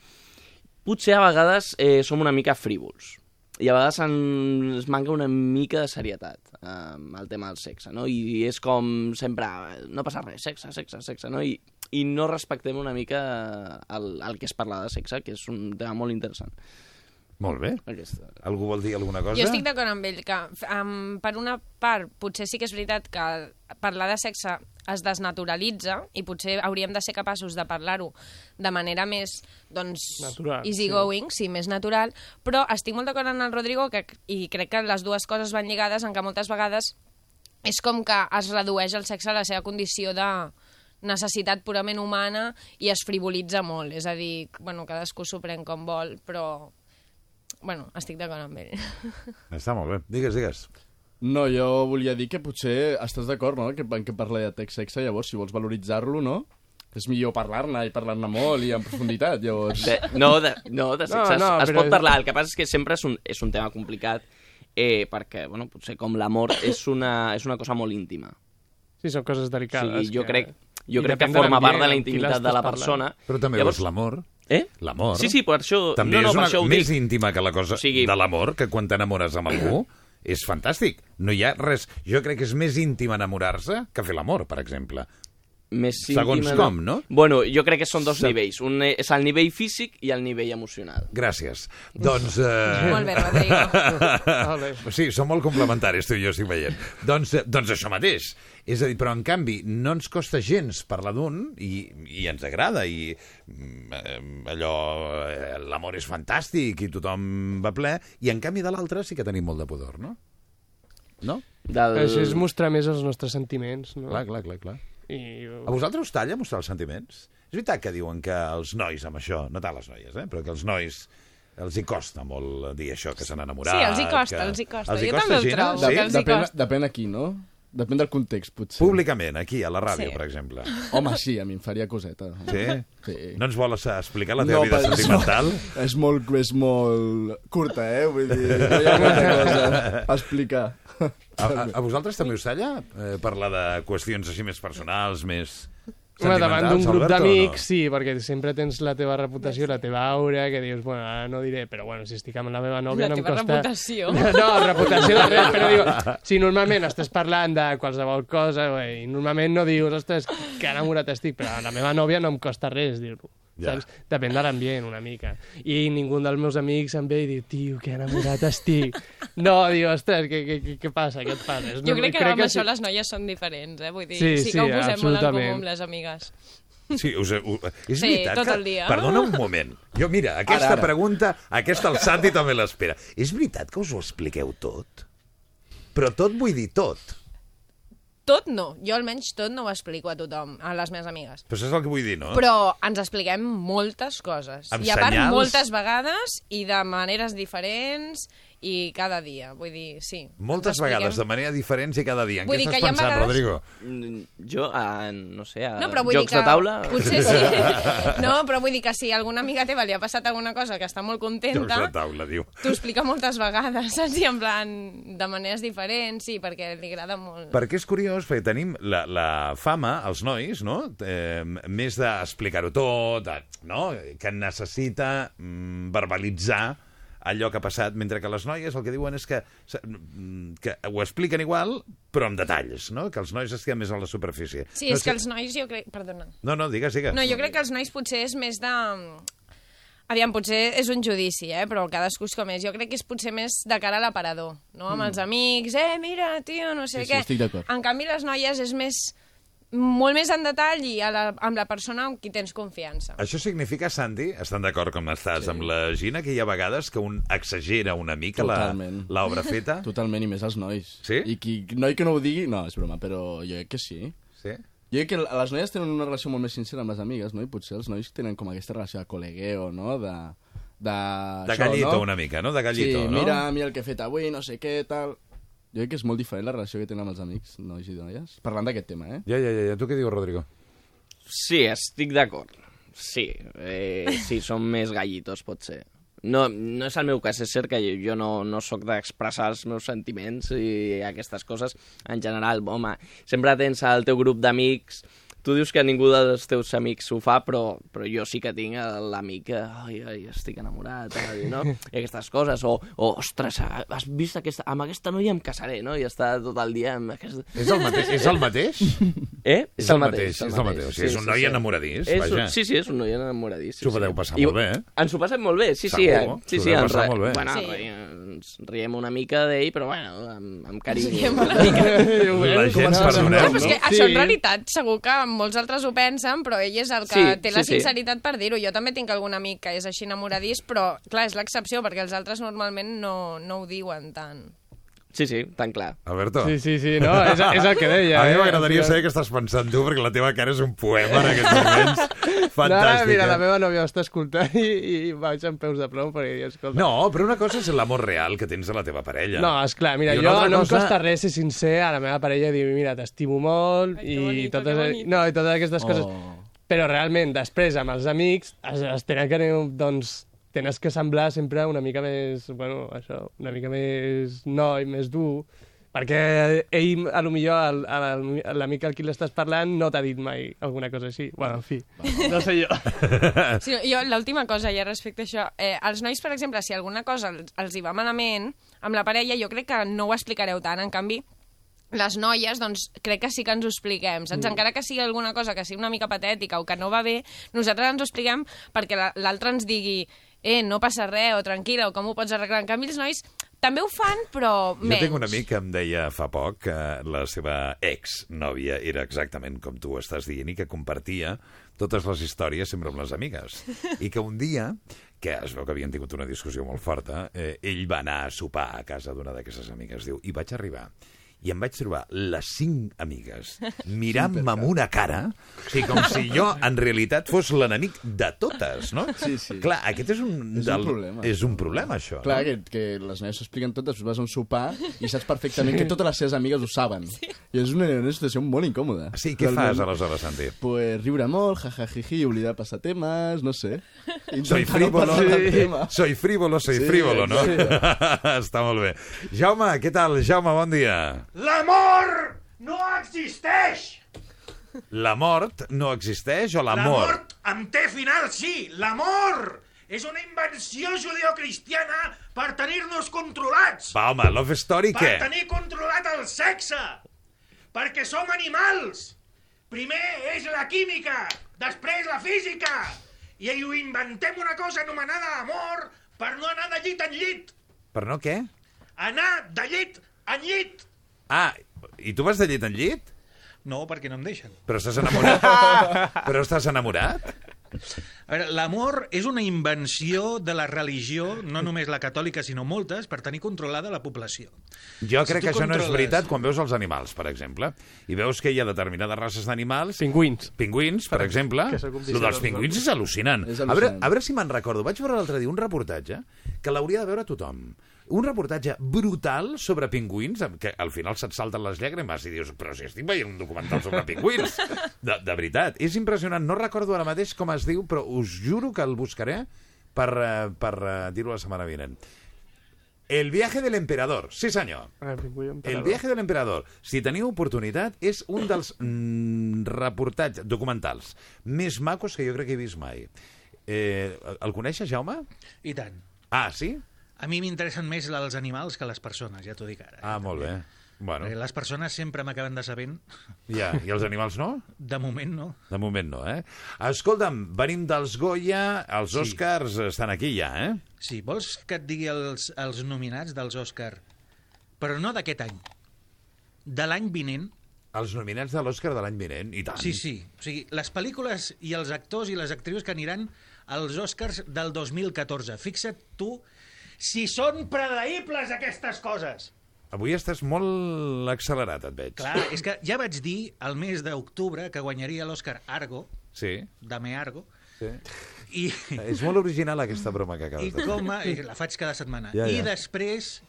Potser a vegades eh, som una mica frívols i a vegades ens manca una mica de serietat eh, el tema del sexe, no? I és com sempre, no passa res, sexe, sexe, sexe, no? I, i no respectem una mica el, el que és parlar de sexe, que és un tema molt interessant. Molt bé. Aquesta. Algú vol dir alguna cosa? Jo estic d'acord amb ell, que um, per una part potser sí que és veritat que parlar de sexe es desnaturalitza i potser hauríem de ser capaços de parlar-ho de manera més doncs, Natural, easygoing, sí. sí, més natural, però estic molt d'acord amb el Rodrigo que, i crec que les dues coses van lligades en que moltes vegades és com que es redueix el sexe a la seva condició de necessitat purament humana i es frivolitza molt, és a dir, bueno, cadascú s'ho pren com vol, però bueno, estic d'acord amb ell. Està molt bé. Digues, digues. No, jo volia dir que potser estàs d'acord, no?, que, en què parla de text sexe, llavors, si vols valoritzar-lo, no?, és millor parlar-ne i parlar-ne molt i en profunditat, llavors... De, no, de, no, de sexe No, no, no, es però- pot parlar, el que passa és que sempre és un, és un tema complicat, eh, perquè, bueno, potser com l'amor és, una, és una cosa molt íntima. Sí, són coses O delicades. sigui, jo que- crec, jo I crec que forma part de la intimitat de la parlant. persona. Però també Llavors- veus l'amor. Eh? L'amor. Sí, sí, per això... També no, no, és una, això més dic. íntima que la cosa O sigui- de l'amor, que quan t'enamores amb algú és fantàstic. No hi ha res... Jo crec que és més íntim enamorar-se que fer l'amor, per exemple. Més Segons íntima, com, no? Bueno, jo crec que són dos Se- nivells. Un és el nivell físic i el nivell emocional. Gràcies. Doncs... Eh... Molt bé, Rodrigo. Sí, són molt complementaris, tu i jo estic veient. doncs, eh, doncs això mateix. És a dir, però en canvi no ens costa gens parlar d'un i, i ens agrada i mm, eh, allò, eh, l'amor és fantàstic i tothom va ple i en canvi de l'altre sí que tenim molt de pudor, no? No? Del... Això és mostrar més els nostres sentiments, no? Clar, clar, clar, clar. I... A vosaltres us talla mostrar els sentiments? És veritat que diuen que els nois amb això, no tant les noies, eh, però que els nois els hi costa molt dir això, que s'han enamorat. Sí, els hi costa, que... els hi costa. Els hi Jo costa, també ho trobo, Sí? que els hi depèn, costa. depèn aquí, no? Depèn del context, potser. Públicament, aquí, a la ràdio, Sí. per exemple. Home, sí, a mi em faria coseta. Sí? Sí. No ens vols explicar la teva No, vida sentimental? molt- És molt, és molt curta, eh? Vull dir, no hi ha molta cosa a explicar. A, a, a vosaltres també us talla eh, parlar de qüestions així més personals, més Home, davant d'un grup d'amics, sí, perquè sempre tens la teva reputació, la teva aura, que dius, bueno, ara no diré, però bueno, si estic amb la meva nòvia La no em teva costa... reputació. No, reputació de res, però diu, si normalment estàs parlant de qualsevol cosa, bé, i normalment no dius, ostres, que enamorat estic, però la meva nòvia no em costa res dir-ho. Ja. Saps? Depèn de l'ambient, una mica. I ningú dels meus amics em ve i diu, tio, que enamorat estic. No, diu, ostres, què, què, què, què passa? Què et passa? Jo crec que amb sí. això les noies són diferents, eh? Vull dir, Sí, sí, sí, que ho posem molt en comú amb les amigues. Sí, us, uh, és Sí, veritat tot que... el dia. Perdona un moment. Jo, mira, aquesta Ara, ara. pregunta, aquesta el Santi també l'espera. És veritat que us ho expliqueu tot? Però tot vull dir tot. Tot no, jo almenys tot no ho explico a tothom, a les meves amigues. Però això és el que vull dir, no? Però ens expliquem moltes coses. Amb I a part, senyals? moltes vegades i de maneres diferents i cada dia. Vull dir, sí. Moltes vegades, de manera diferent i cada dia. En Vull què dir estàs pensant, vegades- Rodrigo? Mm, Jo, a, no sé, a No, però vull jocs dir que... de taula... Potser sí. No, però vull dir que si alguna amiga teva li ha passat alguna cosa que està molt Jocs contenta, de taula, diu. t'ho explica moltes vegades, saps? I en plan, de maneres diferents, sí, perquè li agrada molt. Perquè és curiós, perquè tenim la, la fama, els nois, no? Eh, més d'explicar-ho tot, no? que necessita mm, verbalitzar allò que ha passat, mentre que les noies el que diuen és que, que ho expliquen igual, però amb detalls, no? que els nois es queden més a la superfície. Sí, no, és que els nois, jo crec... Perdona. No, no, digues, digues. No, jo crec que els nois potser és més de... Aviam, potser és un judici, eh? però cadascú és com és. Jo crec que és potser més de cara a l'aparador, no? Amb Mm. els amics, eh, mira, tio, no sé Sí, sí, què. estic d'acord. En canvi, les noies és més molt més en detall i a la, amb la persona amb qui tens confiança. Això significa, Santi, estan d'acord com estàs sí. amb la Gina, que hi ha vegades que un exagera una mica la- l'obra feta? Totalment, i més els nois. Sí? I qui, noi que no ho digui, no, és broma, però jo crec que sí. Sí? Jo crec que les noies tenen una relació molt més sincera amb les amigues, no? I potser els nois tenen com aquesta relació de col·legueo, no? De, de, De gallito una mica, no? De gallito, sí, no? mira, mira el que he fet avui, no sé què, tal... Jo crec que és molt diferent la relació que tenen amb els amics, nois i noies, parlant d'aquest tema, eh? Ja, ja, ja, ja. Tu què dius, Rodrigo? Sí, estic d'acord. Sí, eh, sí, són més gallitos, potser. No, no és el meu cas, és cert que jo, jo no, no sóc d'expressar els meus sentiments i aquestes coses. En general, home, sempre tens el teu grup d'amics tu dius que ningú dels teus amics ho fa, però, però jo sí que tinc l'amic que, ai, ai, estic enamorat, ai, no? I aquestes coses, o, o ostres, has vist aquesta, amb aquesta noia em casaré, no? I està tot el dia amb aquesta... És el mateix? És el mateix? Eh? És el mateix, és el mateix. O sigui, és un noi enamoradís, és, vaja. Sí, sí, és un noi enamoradís. Sí, S'ho podeu sí. passar I molt bé, eh? Ens ho passem molt bé, sí, sí. Segur, eh? sí, sí, ens re- molt bé. Bueno, Sí. sí. ens riem una mica d'ell, però bueno, amb, amb carinyo. Riem una mica. La gent, No, perdoneu, però és que això en realitat segur que molts altres ho pensen, però ell és el que Sí, té la sí, sí. sinceritat per dir-ho. Jo també tinc algun amic que és així enamoradís, però clar, és l'excepció, perquè els altres normalment no, no ho diuen tant. Sí, sí, tan clar. Alberto. Sí, sí, sí, no, és, és el que deia. A mi eh? m'agradaria saber què estàs pensant tu, perquè la teva cara és un poema en aquests moments. Fantàstic. No, mira, la eh? meva nòvia està escoltant i, i vaig amb peus de plom perquè diu, escolta... No, però una cosa és l'amor real que tens a la teva parella. No, esclar, mira, I jo no cosa- em costa res ser sincer a la meva parella i dir, mira, t'estimo molt i, bonito, totes, bonito. no, i totes aquestes coses. Oh. Però realment, després, amb els amics, es, es tenen que, doncs, tens que semblar sempre una mica més, bueno, això, una mica més noi, més dur, perquè ell, a lo millor, l'amic al qui l'estàs parlant no t'ha dit mai alguna cosa així. Bueno, en fi, no sé jo. Sí, jo, l'última cosa, ja respecte a això, eh, els nois, per exemple, si alguna cosa els, els hi va malament, amb la parella jo crec que no ho explicareu tant, en canvi, les noies, doncs, crec que sí que ens ho expliquem, saps? Mm. Encara que sigui alguna cosa que sigui una mica patètica o que no va bé, nosaltres ens ho expliquem perquè la- l'altre ens digui eh, no passa res, o tranquil·la, o com ho pots arreglar. En canvi, els nois també ho fan, però Jo menys. tinc un amic que em deia fa poc que la seva ex-nòvia era exactament com tu estàs dient i que compartia totes les històries sempre amb les amigues. I que un dia, que es veu que havien tingut una discussió molt forta, eh, ell va anar a sopar a casa d'una d'aquestes amigues, diu, i vaig arribar i em vaig trobar les cinc amigues mirant-me amb una cara, o sigui, com si jo en realitat fos l'enemic de totes, no? Sí, sí. Clar, aquest és un, És un problema. És un problema, això. Clar, no? que, que les noies s'ho expliquen tot, després vas a un sopar i saps perfectament que totes les seves amigues ho saben. I és una, una situació molt incòmoda. Sí, què Realment. fas, aleshores, Santi? Pues riure molt, jajajiji, oblidar passar temes, no sé. Soy Intentar no frívolo, del tema. soy frívolo, soy Sí, frívolo, no? sí. Està molt bé. Jaume, què tal? Jaume, bon dia. L'amor no existeix! La mort no existeix o La l'amor? mort amb té final, sí! L'amor és una invenció judeocristiana per tenir-nos controlats! Va, home, Love Story, per què? tenir controlat el sexe! Perquè som animals! Primer és la química, després la física! I ho inventem una cosa anomenada amor per no anar de llit en llit! Per no què? Anar de llit en llit! Ah, i tu vas de llit en llit? No, perquè no em deixen. Però estàs enamorat? Però estàs enamorat? A veure, l'amor és una invenció de la religió, no només la catòlica, sinó moltes, per tenir controlada la població. Jo Si crec tu que això no és controles- veritat quan veus els animals, per exemple. I veus que hi ha determinades races d'animals... Pingüins. Pingüins, per exemple. sóc un Lo dels pingüins és al·lucinant. És A veure, al·lucinant. a veure si me'n recordo. Vaig veure l'altre dia un reportatge que l'hauria de veure tothom. Un reportatge brutal sobre pingüins, que al final se't salten les llàgrimes i dius, però si estic veient un documental sobre pingüins. De, de veritat, és impressionant. No recordo ara mateix com es diu, però us juro que el buscaré per, eh, per eh, dir-ho la setmana vinent. El viaje del emperador, sí senyor. El emperador. viaje de l'emperador. Si teniu oportunitat, és un dels mm, reportatges documentals més macos que jo crec que he vist mai. Eh, el coneixes, Jaume? I tant. Ah, sí? A mi m'interessen més els animals que les persones, ja t'ho dic ara. Ah, molt bé. Bueno, Perquè les persones sempre m'acaben decebent. ja. I els animals no? De moment no. De moment no, eh? Escolta'm, venim dels Goya, els Sí. Oscars estan aquí ja, eh? Sí, vols que et digui els, els nominats dels Òscar? Però no d'aquest any. De l'any vinent. Els nominats de l'Oscar de l'any vinent, i tant. Sí, sí. O sigui, les pel·lícules i els actors i les actrius que aniran als Oscars del 2014. Fixa't tu si són predeïbles aquestes coses. Avui estàs molt accelerat, et veig. Clar, és que ja vaig dir el mes d'octubre que guanyaria l'Oscar Argo, Sí, Dame Argo, sí. i, És molt original aquesta broma que acabes i de fer. com a... i La faig cada setmana. Ja, I ja. després,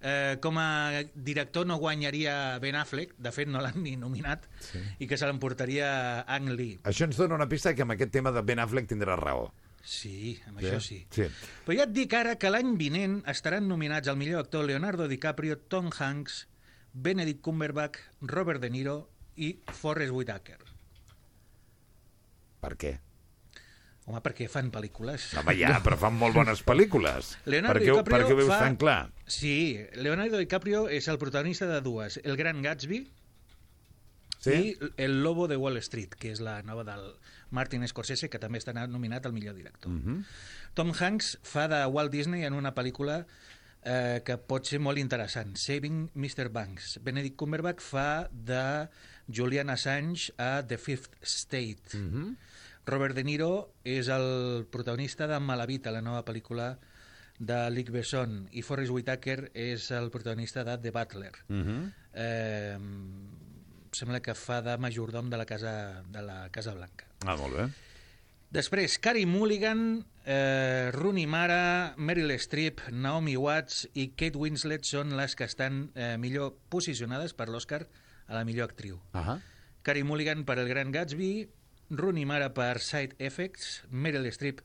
eh, com a director no guanyaria Ben Affleck, de fet no l'han ni nominat, Sí. i que se l'emportaria Ang Lee. Això ens dona una pista que amb aquest tema de Ben Affleck tindrà raó. Sí, amb això sí. sí. Però ja et dic ara que l'any vinent estaran nominats el millor actor Leonardo DiCaprio, Tom Hanks, Benedict Cumberbatch, Robert De Niro i Forrest Whitaker. Per què? Home, perquè fan pel·lícules. Home, ja, però fan molt bones pel·lícules. Leonardo per què, ho- DiCaprio per què ho veus fa... tan clar? Sí, Leonardo DiCaprio és el protagonista de dues. El Gran Gatsby Sí? i El Lobo de Wall Street, que és la nova del Martin Scorsese, que també està nominat al millor director. Mhm. Tom Hanks fa de Walt Disney en una pel·lícula eh, que pot ser molt interessant, Saving Mr. Banks. Benedict Cumberbatch fa de Julian Assange a The Fifth State. Mhm. Robert De Niro és el protagonista de Malavita, la nova pel·lícula de Luc Besson, i Forrest Whitaker és el protagonista de The Butler. Mhm. eh, sembla que fa de majordom de la Casa, de la casa Blanca. Ah, molt bé. Després, Carey Mulligan, eh, Rooney Mara, Meryl Streep, Naomi Watts i Kate Winslet són les que estan eh, millor posicionades per l'Oscar a la millor actriu. Ah Carey Mulligan per El Gran Gatsby, Rooney Mara per Side Effects, Meryl Streep,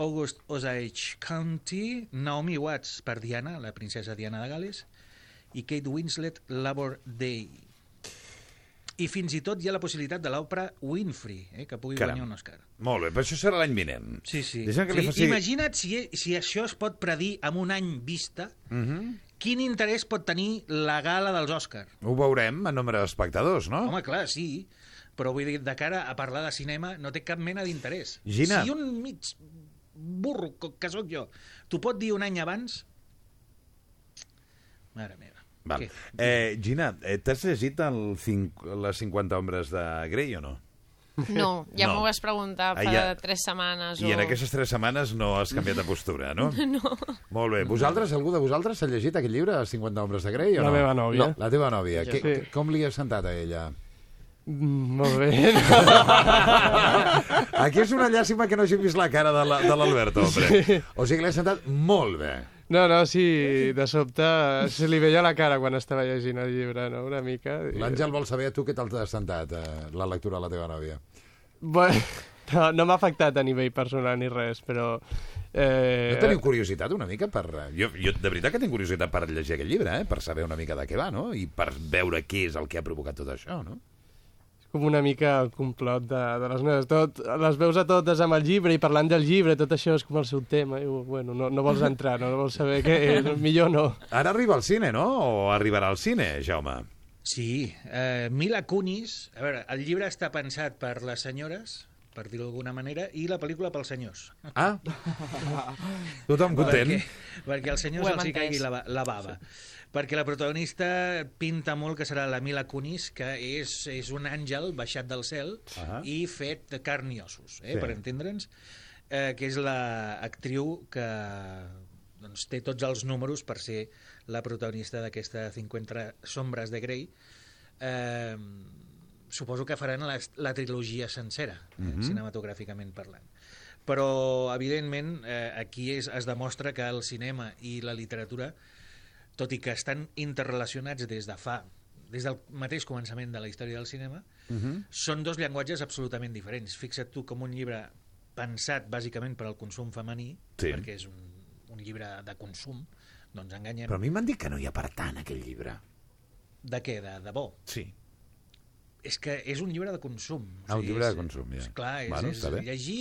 August Osage County, Naomi Watts per Diana, la princesa Diana de Gales, i Kate Winslet, Labor Day. I fins i tot hi ha la possibilitat de l'òpera Winfrey, eh, que pugui Caram. guanyar un Oscar. Molt bé, però això serà l'any vinent. Sí, sí. Que li sí faci... Imagina't si, si això es pot predir amb un any vista, Mhm. quin interès pot tenir la gala dels Òscars? Ho veurem en nombre d'espectadors, no? Home, clar, sí, però vull dir, de cara a parlar de cinema no té cap mena d'interès. Gina. Si un mig burro que sóc jo t'ho pot dir un any abans... Mare meva. Val. Què? Eh, Gina, eh, t'has llegit el cinc, les 50 ombres de Grey o no? No, ja No. m'ho vas preguntar Ah, fa ja. tres setmanes. I o... en aquestes tres setmanes no has canviat de postura, no? No. Molt bé. Vosaltres, algú de vosaltres s'ha llegit aquest llibre, Els 50 homes de Grey, o La no? meva nòvia. No. La teva nòvia. Jo Que, sí. que, com li has sentat a ella? Mm, molt bé. Aquí és una llàstima que no hagi vist la cara de la- de l'Alberto, hombre. Sí. O sigui que l'he sentat molt bé. No, no, sí, de sobte se li veia la cara quan estava llegint el llibre, no?, una mica. L'Àngel vol saber tu què tal t'ha sentat eh, la lectura de la teva nòvia. Bueno, no, no m'ha afectat a nivell personal ni res, però... Eh, No teniu curiositat una mica per... eh, Jo, jo de veritat que tinc curiositat per llegir aquest llibre, eh? per saber una mica de què va, no? I per veure què és el que ha provocat tot això, no? Com una mica el complot de, de les nenes. Tot, les veus a totes amb el llibre i parlant del llibre, tot això és com el seu tema. I, bueno, no, no vols entrar, no, no vols saber què és, millor no. Ara arriba al cine, no? O arribarà al cine, Jaume? Sí, eh, Mila Kunis, a veure, el llibre està pensat per les senyores, per dir-ho d'alguna manera, i la pel·lícula pels senyors. Ah, tothom content. Perquè, perquè als Ho senyors els hi caigui la, la bava. Perquè la protagonista pinta molt que serà la Mila Kunis, que és, és un àngel baixat del cel Ahà. i fet de carn i ossos, eh, Sí. per entendre'ns, eh, que és l'actriu que doncs, té tots els números per ser la protagonista d'aquesta 50 sombres de Grey. Eh, suposo que faran la, la trilogia sencera, eh, Mhm. cinematogràficament parlant. Però, evidentment, eh, aquí és, es demostra que el cinema i la literatura, tot i que estan interrelacionats des de fa des del mateix començament de la història del cinema, Mhm. són dos llenguatges absolutament diferents. Fixa't tu com un llibre pensat bàsicament per al consum femení, Sí. perquè és un, un llibre de consum, doncs enganyem. Però a mi m'han dit que no hi ha per tant, aquell llibre. De què? De, de bo? Sí. És que és un llibre de consum. Ah, un llibre de consum, ja. És, clar, és, Bueno, és llegir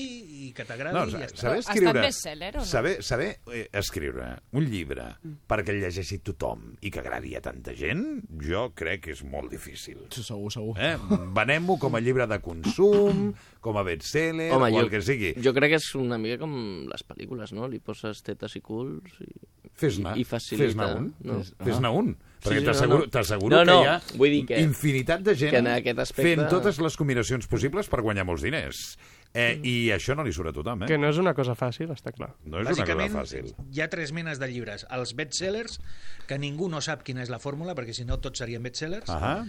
i que t'agradi No, i ja està. saber escriure... o no? Saber, saber eh, escriure un llibre perquè el llegeixi tothom i que agradi a tanta gent, jo crec que és molt difícil. Sí, segur, segur. Eh? Venem-ho com a llibre de consum, com a bestseller, Home, o jo, el que sigui. jo crec que és una mica com les pel·lícules, no? Li poses tetes i culs i, Fes-ne, i facilita. fes-ne un. No? Fes-ne un. Perquè sí, t'asseguro no, no. t'asseguro No, no, que hi ha vull dir que- infinitat de gent que aspecte- fent totes les combinacions possibles per guanyar molts diners. Eh, I això no li surt a tothom, eh? Que no és una cosa fàcil, està clar. No és una cosa Bàsicament, fàcil. hi ha tres menes de llibres. Els bestsellers, que ningú no sap quina és la fórmula, perquè si no tots serien bestsellers. Ahà.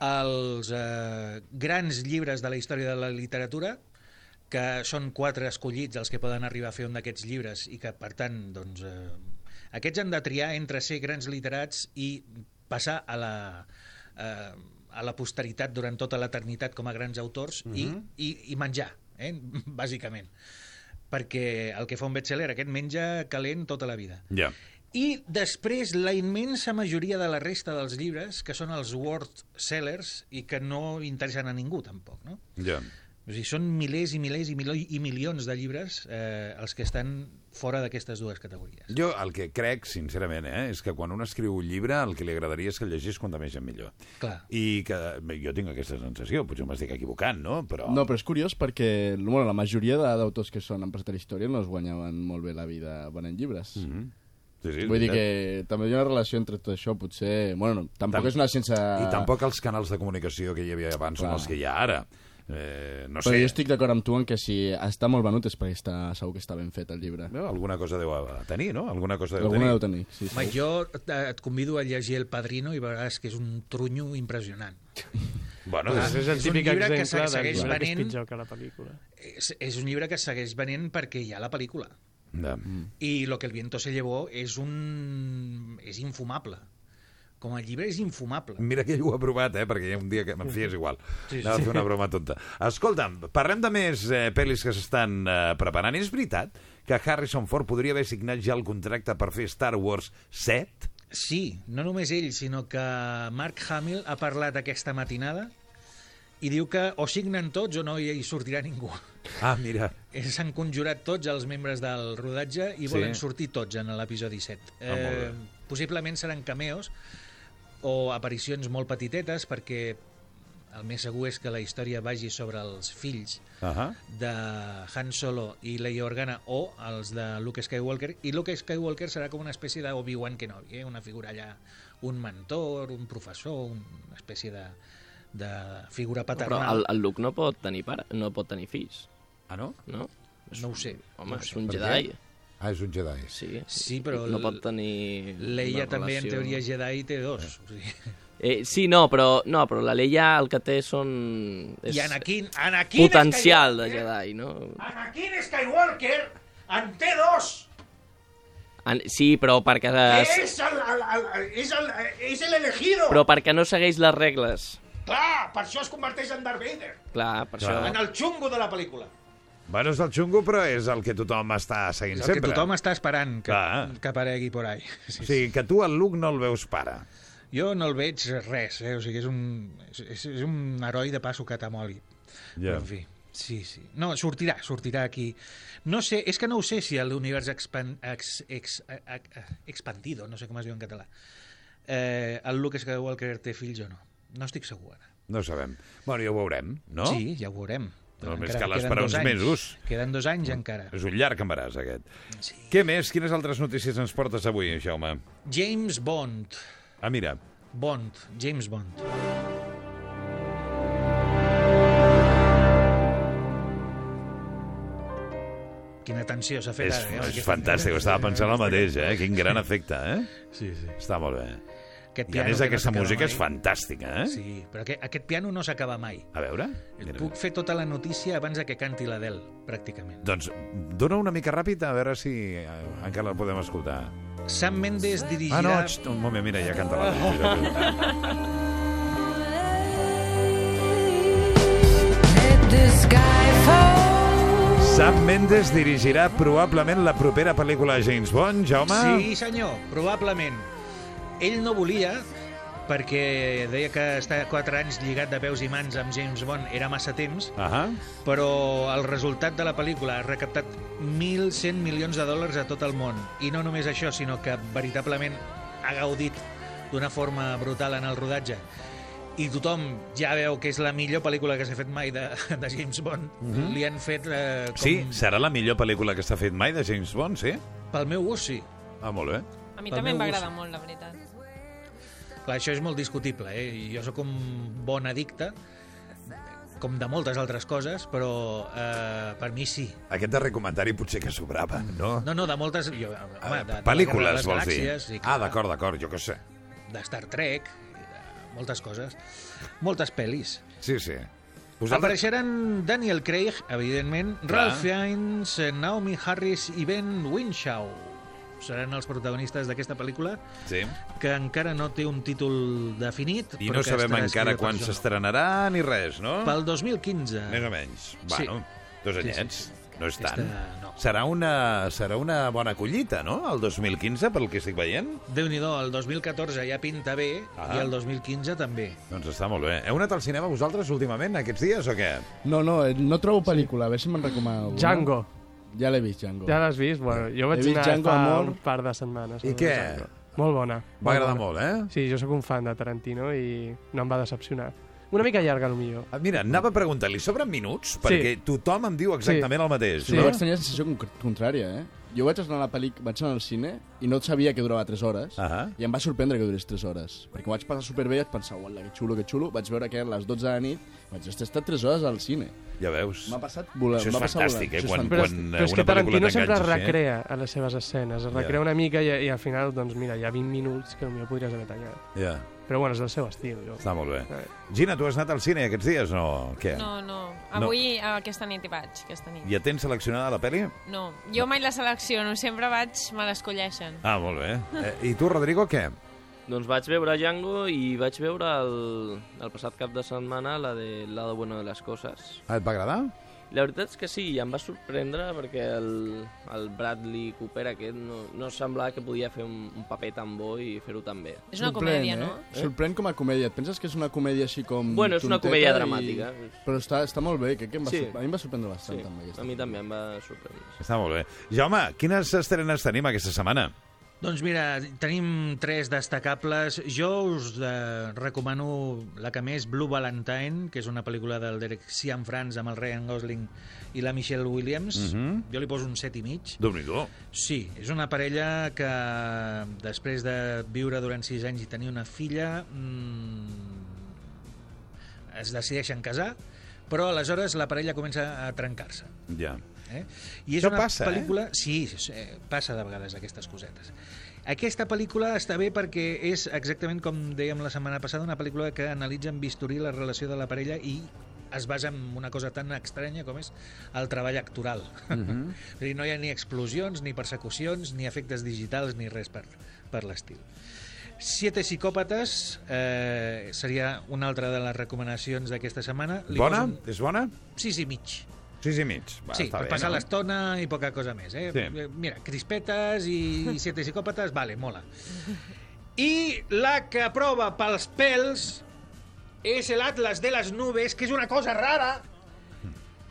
Els eh, grans llibres de la història de la literatura, que són quatre escollits els que poden arribar a fer un d'aquests llibres i que, per tant, doncs, eh, aquests han de triar entre ser grans literats i passar a la, eh, a la posteritat durant tota l'eternitat com a grans autors i, Mhm. i, i menjar, eh? bàsicament. Perquè el que fa un bestseller, aquest menja calent tota la vida. Ja. I després la immensa majoria de la resta dels llibres, que són els world sellers i que no interessen a ningú tampoc, no? Ja. O sigui, són milers i milers i, milo i milions de llibres eh, els que estan fora d'aquestes dues categories. Jo el que crec, sincerament, eh, és que quan un escriu un llibre el que li agradaria és que el llegís quanta més gent millor. Clar. I que bé, jo tinc aquesta sensació, potser m'estic equivocant, no? Però... No, però és curiós perquè bueno, la majoria de- d'autors que són empresaris d'història no es guanyaven molt bé la vida venent llibres. Mm -hmm. Sí, sí, Vull dir que també hi ha una relació entre tot això, potser... Bueno, no, tampoc Tam- és una ciència... I tampoc els canals de comunicació que hi havia abans són Clar. els que hi ha ara. Eh, no Però sé, jo estic d'acord amb tu en que si està molt venut és perquè està, segur que està ben fet el llibre. no, alguna cosa deu tenir, no? Alguna cosa deu Alguna tenir. deu tenir, sí, sí. jo et, et convido a llegir El Padrino i veuràs que és un trunyo impressionant. Bueno, Clar, és el és un llibre que segueix que és venent- pitjor que la pel·lícula. És, és un llibre que segueix venent perquè hi ha la pel·lícula. Ja. I Lo que el viento se llevó és un... és infumable. Com a llibre és infumable. Mira que ell ho ha provat, eh? Perquè hi ha un dia que me'n fies igual. Sí, sí. Anava a fer una broma tonta. Escolta'm, parlem de més eh, pel·lis que s'estan eh, preparant. És veritat que Harrison Ford podria haver signat ja el contracte per fer Star Wars 7? Sí, no només ell, sinó que Mark Hamill ha parlat aquesta matinada i diu que o signen tots o no hi sortirà ningú. Ah, mira. Eh, S'han conjurat tots els membres del rodatge i Sí. volen sortir tots en l'episodi 7. Ah, bé. possiblement seran cameos o aparicions molt petitetes perquè el més segur és que la història vagi sobre els fills Ahà. de Han Solo i Leia Organa o els de Luke Skywalker i Luke Skywalker serà com una espècie d'Obi-Wan Kenobi, eh? una figura allà, un mentor, un professor, una espècie de, de figura Però paternal. el, el Luke no pot tenir pare, no pot tenir fills. Ah, no? No? No ho sé. Home, no ho és sé. un Per Jedi. què? Ah, és un Jedi. Sí, Sí, però no pot tenir Leia també, en relació. teoria, és Jedi té dos. O sigui... Eh, sí, no, però, no, però la Leia el que té són... És I Anakin, Anakin potencial de Jedi, no? Anakin Skywalker en té dos! An sí, però perquè... Que és el, el, el, és el, és el elegido! Però perquè no segueix les regles. Clar, per això es converteix en Darth Vader. Clar, per Clar. En el xungo de la pel·lícula. Bueno, és el xungo, però és el que tothom està seguint És el sempre. que tothom està esperant que, Clar. que aparegui por ahí. O sigui, que tu el Luke no el veus pare. Jo no el veig res, eh? o sigui, és un, és, és un heroi de passo catamoli. Ja. En fi, sí, sí. No, sortirà, sortirà aquí. No sé, és que no ho sé si l'univers expan, ex, ex, ex, expandido, no sé com es diu en català, eh, el Luke Skywalker té fills o no. No estic segur ara. No sabem. Bueno, ja ho veurem, no? Sí, ja ho veurem. Només cal queden esperar dos uns anys. mesos. Queden dos anys encara. És un llarg embaràs, aquest. Sí. Què més? Quines altres notícies ens portes avui, Jaume? James Bond. Ah, mira. Bond, James Bond. Quina tensió s'ha fet És, ara. eh, és fantàstic, estava pensant el mateix, eh? Quin gran efecte, eh? Sí, sí. Està molt bé. Aquest I a piano més que no aquesta s'acaba música mai. és fantàstica, eh? Sí, però aquest, aquest piano no s'acaba mai. A veure? Et Mira. puc fer tota la notícia abans de que canti l'Adele, pràcticament. Doncs dona una mica ràpid a veure si eh, encara la podem escoltar. Sam Mendes dirigirà... Ah, no, xt, un moment, mira, ja canta la Sam Mendes dirigirà probablement la propera pel·lícula de James Bond, Jaume? Sí, senyor, probablement. Ell no volia, perquè deia que està 4 anys lligat de peus i mans amb James Bond era massa temps, Ahà. però el resultat de la pel·lícula ha recaptat 1.100 milions de dòlars a tot el món. I no només això, sinó que veritablement ha gaudit d'una forma brutal en el rodatge. I tothom ja veu que és la millor pel·lícula que s'ha fet mai de, de James Bond. Mhm. Li han fet eh, com... Sí, serà la millor pel·lícula que s'ha fet mai de James Bond, sí? Pel meu gust, sí. Ah, molt bé. A mi Pel també em va gust. agradar molt, la veritat. Clar, això és molt discutible, eh? Jo sóc un bon addicte, com de moltes altres coses, però eh, per mi sí. Aquest darrer comentari potser que sobrava, no? No, no, de moltes... Jo, home, de, de de Pel·lícules, les vols dir? Sí, ah, d'acord, d'acord, jo què sé. De Star Trek, de moltes coses. Moltes pel·lis. Sí, sí. Vosaltres... Apareixeran Daniel Craig, evidentment, Clar. Ralph Fiennes, Naomi Harris i Ben Winshaw. Seran els protagonistes d'aquesta pel·lícula, Sí. que encara no té un títol definit. I però no que sabem encara quan s'estrenarà ni res, no? Pel 2015. Més o menys. Sí. Bueno, dos Sí, sí, anyets. sí. No és Aquesta, tant. no. Serà, una, serà una bona collita, no?, el 2015, pel que estic veient. Déu-n'hi-do, el 2014 ja pinta bé Ah. i el 2015 també. Doncs està molt bé. Heu anat al cinema vosaltres últimament, aquests dies, o què? No, no, eh, no trobo pel·lícula, a veure si me'n recomana alguna. Django. Ja l'he vist, Django. Ja l'has vist? Bueno, jo He vaig anar Django fa Amor. un par de setmanes. I què? Django. Molt bona. Va molt agradar bona. molt, eh? Sí, jo sóc un fan de Tarantino i no em va decepcionar. Una mica llarga, millor. Ah, Mira, anava a preguntar-li, sobren minuts? Perquè tothom em diu exactament el mateix. Sí, no? jo vaig tenir la sensació con- contrària, eh? Jo vaig anar a la pel·lic, vaig anar al cine i no sabia que durava 3 hores uh -huh. i em va sorprendre que durés 3 hores perquè ho vaig passar superbé i vaig pensar, uala, que xulo, que xulo vaig veure que eren les 12 de la nit i vaig dir, "Hosti, he estat 3 hores al cine Ja veus. m'ha passat volant Això és fantàstic, volant. eh, és quan- fantàstic. quan- Però és que Tarantino sempre sí, eh? recrea a les seves escenes, es recrea Ja. una mica i, i al final, doncs mira, hi ha 20 minuts que potser podries haver tallat. Ja. Però bueno, és el seu estil. Jo. Està molt bé. Eh. Gina, tu has anat al cine aquests dies o què? No, no. Avui, no. aquesta nit hi vaig, aquesta nit. Ja tens seleccionada la pel·li? No, jo mai la selecciono, sempre vaig, me l'escolleixen. Ah, molt bé. Eh, I tu, Rodrigo, què? Doncs vaig veure Django i vaig veure el, el passat cap de setmana la de Lado Bueno de les Coses. Ah, et va agradar? La veritat és que sí, em va sorprendre perquè el, el Bradley Cooper aquest no, no semblava que podia fer un, un paper tan bo i fer-ho tan bé. És una Sorprèn, comèdia, eh? no? Sorprèn com a comèdia. Et penses que és una comèdia així com... Bueno, és una comèdia i- dramàtica. Però està, està molt bé, crec que em va Sí. sor- a mi em va sorprendre bastant. Sí, també, aquesta. a mi també em va sorprendre. Està molt bé. Jaume, quines estrenes tenim aquesta setmana? Doncs mira, tenim tres destacables. Jo us eh, recomano la que més, Blue Valentine, que és una pel·lícula del Derek Cianfrance amb el Ryan Gosling i la Michelle Williams. Mhm. Jo li poso un set i mig. Déu-n'hi-do. Sí, és una parella que després de viure durant sis anys i tenir una filla... Mmm, es decideixen casar, però aleshores la parella comença a trencar-se. Ja. Eh? I és Això una passa, eh? pel·lícula... Sí, sí, eh, passa de vegades aquestes cosetes. Aquesta pel·lícula està bé perquè és exactament com dèiem la setmana passada, una pel·lícula que analitza amb bisturí la relació de la parella i es basa en una cosa tan estranya com és el treball actoral. Mhm. És a dir, no hi ha ni explosions, ni persecucions, ni efectes digitals, ni res per, per l'estil. Siete psicòpates eh, seria una altra de les recomanacions d'aquesta setmana. Li Bona? poso És bona? Sis i mig. Sis i mig. Va, sí, per bé, passar no? l'estona i poca cosa més. Eh? Sí. Eh, Mira, crispetes i siete psicòpates, vale, mola. I la que prova pels pèls és l'Atlas de les Nubes, que és una cosa rara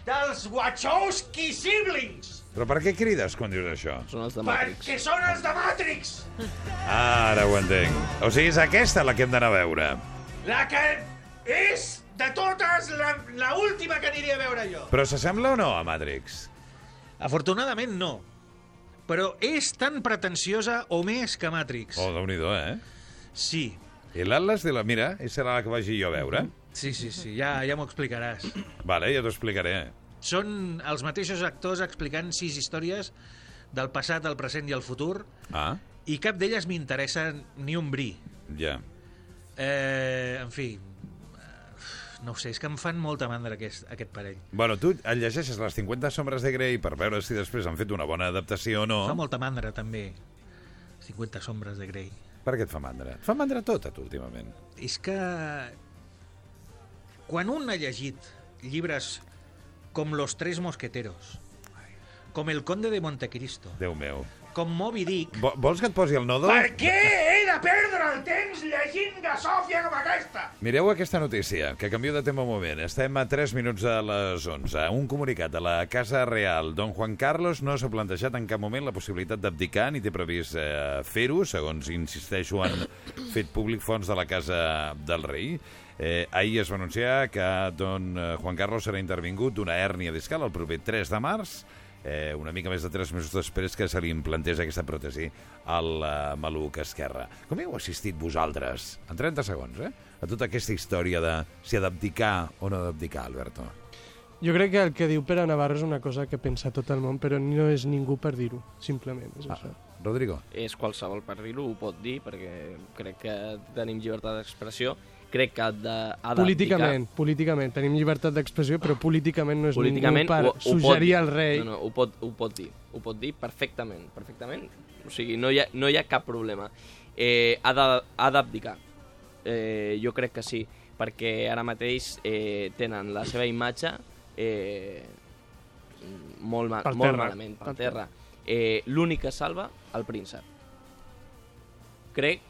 dels Wachowski siblings, Però per què crides quan dius això? Són els de perquè són els de Matrix. Ara ho entenc. O sigui, és aquesta la que hem d'anar a veure. La que és, de totes, la, la última que aniré a veure jo. Però s'assembla o no a Matrix? Afortunadament no. Però és tan pretensiosa o més que Matrix. Oh, déu nhi eh? Sí. I l'Atlas de la... Mira, serà la que vagi jo a veure. Sí, sí, sí, ja, ja m'ho explicaràs. Vale, ja t'ho explicaré. Són els mateixos actors explicant sis històries del passat, el present i el futur, Ah, i cap d'elles m'interessa ni un bri. ja. Eh, en fi, no sé, és que em fan molta mandra aquest, aquest parell. Bueno, tu et llegeixes les 50 sombres de Grey per veure si després han fet una bona adaptació o no. Fa molta mandra, també, 50 sombres de Grey. Per què et fa mandra? Et fa mandra tot, a tu, últimament. És que quan un ha llegit llibres com Los Tres Mosqueteros, com El Conde de Montecristo, Déu meu. com Moby Dick... Vo- Vols que et posi el nodo? Per què de perdre el temps llegint gasòfia com aquesta? Mireu aquesta notícia, que canvio de tema un moment. Estem a 3 minuts de les 11. Un comunicat de la Casa Real. Don Juan Carlos no s'ha plantejat en cap moment la possibilitat d'abdicar ni té previst eh, fer-ho, segons insisteixo han fet públic fons de la Casa del Rei. Eh, ahir es va anunciar que don eh, Juan Carlos serà intervingut d'una hèrnia discal el proper 3 de març, eh, una mica més de 3 mesos després que se li implantés aquesta pròtesi al eh, maluc esquerre. Com heu assistit vosaltres, en 30 segons, eh, a tota aquesta història de si ha d'abdicar o no d'abdicar, Alberto? Jo crec que el que diu Pere Navarro és una cosa que pensa tot el món, però no és ningú per dir-ho, simplement. És Ah, això. Rodrigo? És qualsevol per dir-ho, ho pot dir, perquè crec que tenim llibertat d'expressió. Crec que ha de, ha. Políticament, políticament. Tenim llibertat d'expressió, però políticament no és políticament ningú per ho, ho suggerir al rei. No, no, ho pot, ho pot dir. Ho pot dir perfectament, perfectament. O sigui, no hi ha, no hi ha cap problema. Eh, ha d'abdicar. Eh, jo crec que sí, perquè ara mateix eh, tenen la seva imatge eh, molt, ma Pel molt terra. malament, per terra. Eh, L'únic que salva, el príncep. Crec,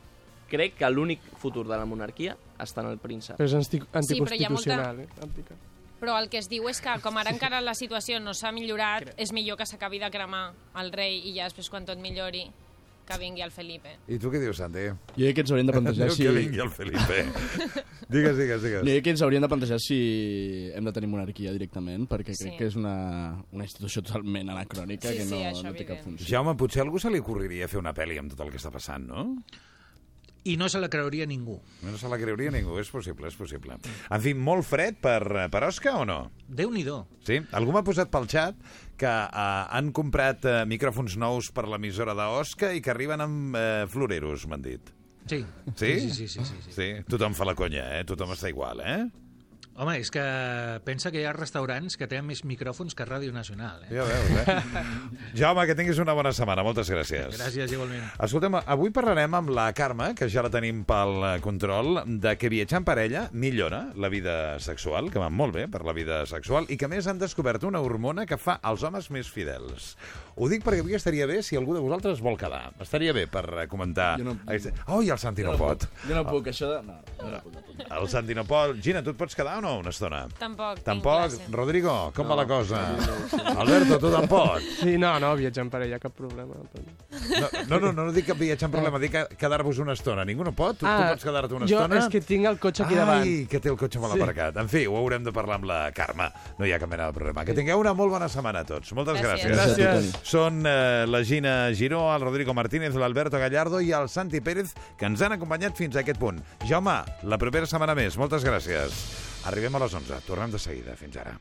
crec que l'únic futur de la monarquia està en el príncep. Però és anti Sí, però molta- anticonstitucional. eh? Però el que es diu és que, com ara encara la situació no s'ha millorat, és millor que s'acabi de cremar el rei i ja després, quan tot millori, que vingui el Felipe. I tu què dius, Santi? Jo crec que ens haurien de plantejar si... que vingui el Felipe. digues, digues, digues. Jo crec que ens haurien de plantejar si hem de tenir monarquia directament, perquè crec Sí. que és una, una institució totalment anacrònica Sí, que no, sí, no té cap evident. funció. Jaume, potser a algú se li ocorreria fer una pel·li amb tot el que està passant, no? I no se la creuria ningú. No se la creuria ningú, és possible, és possible. En fi, molt fred per, per Òscar o no? Déu-n'hi-do. Sí? Algú m'ha posat pel xat que uh, han comprat uh, micròfons nous per l'emissora d'Òscar i que arriben amb uh, floreros, m'han dit. Sí. Sí? Sí, sí, sí, sí, sí, sí. sí? Tothom fa la conya, eh? Tothom està igual, eh? Home, és que pensa que hi ha restaurants que tenen més micròfons que Ràdio Nacional. Eh? Ja veus, eh? Jaume, que tinguis una bona setmana. Moltes gràcies. Gràcies, igualment. Escoltem, avui parlarem amb la Carme, que ja la tenim pel control, de que viatjar en parella millora la vida sexual, que va molt bé per la vida sexual, i que a més han descobert una hormona que fa els homes més fidels. Ho dic perquè avui estaria bé si algú de vosaltres vol quedar. Estaria bé per comentar... Jo no- Oh, i el Santi no, pot. Jo no puc, això de... No, no, no puc. El Santi no pot. Gina, tu et pots quedar o no una estona? Tampoc, Tampoc? Rodrigo, com va la cosa? Alberto, tu tampoc? Sí, no, no, viatjar en parella, cap problema. No, no, no, no, no dic que viatjar en problema, dic que quedar-vos una estona. Ningú no pot? Tu, tu Ah, pots quedar-te una jo estona? és que tinc el cotxe aquí davant. Ai, que té el cotxe molt Sí. aparcat. En fi, ho haurem de parlar amb la Carme. No hi ha cap mena de problema. Que tingueu una molt bona setmana a tots. Moltes Gràcies. gràcies. Gràcies tu, Toni. Són eh, la Gina Giró, el Rodrigo Martínez, l'Alberto Gallardo i el Santi Pérez, que ens han acompanyat fins a aquest punt. Jaume, la propera setmana més. Moltes gràcies. Arribem a les 11. Tornem de seguida. Fins ara.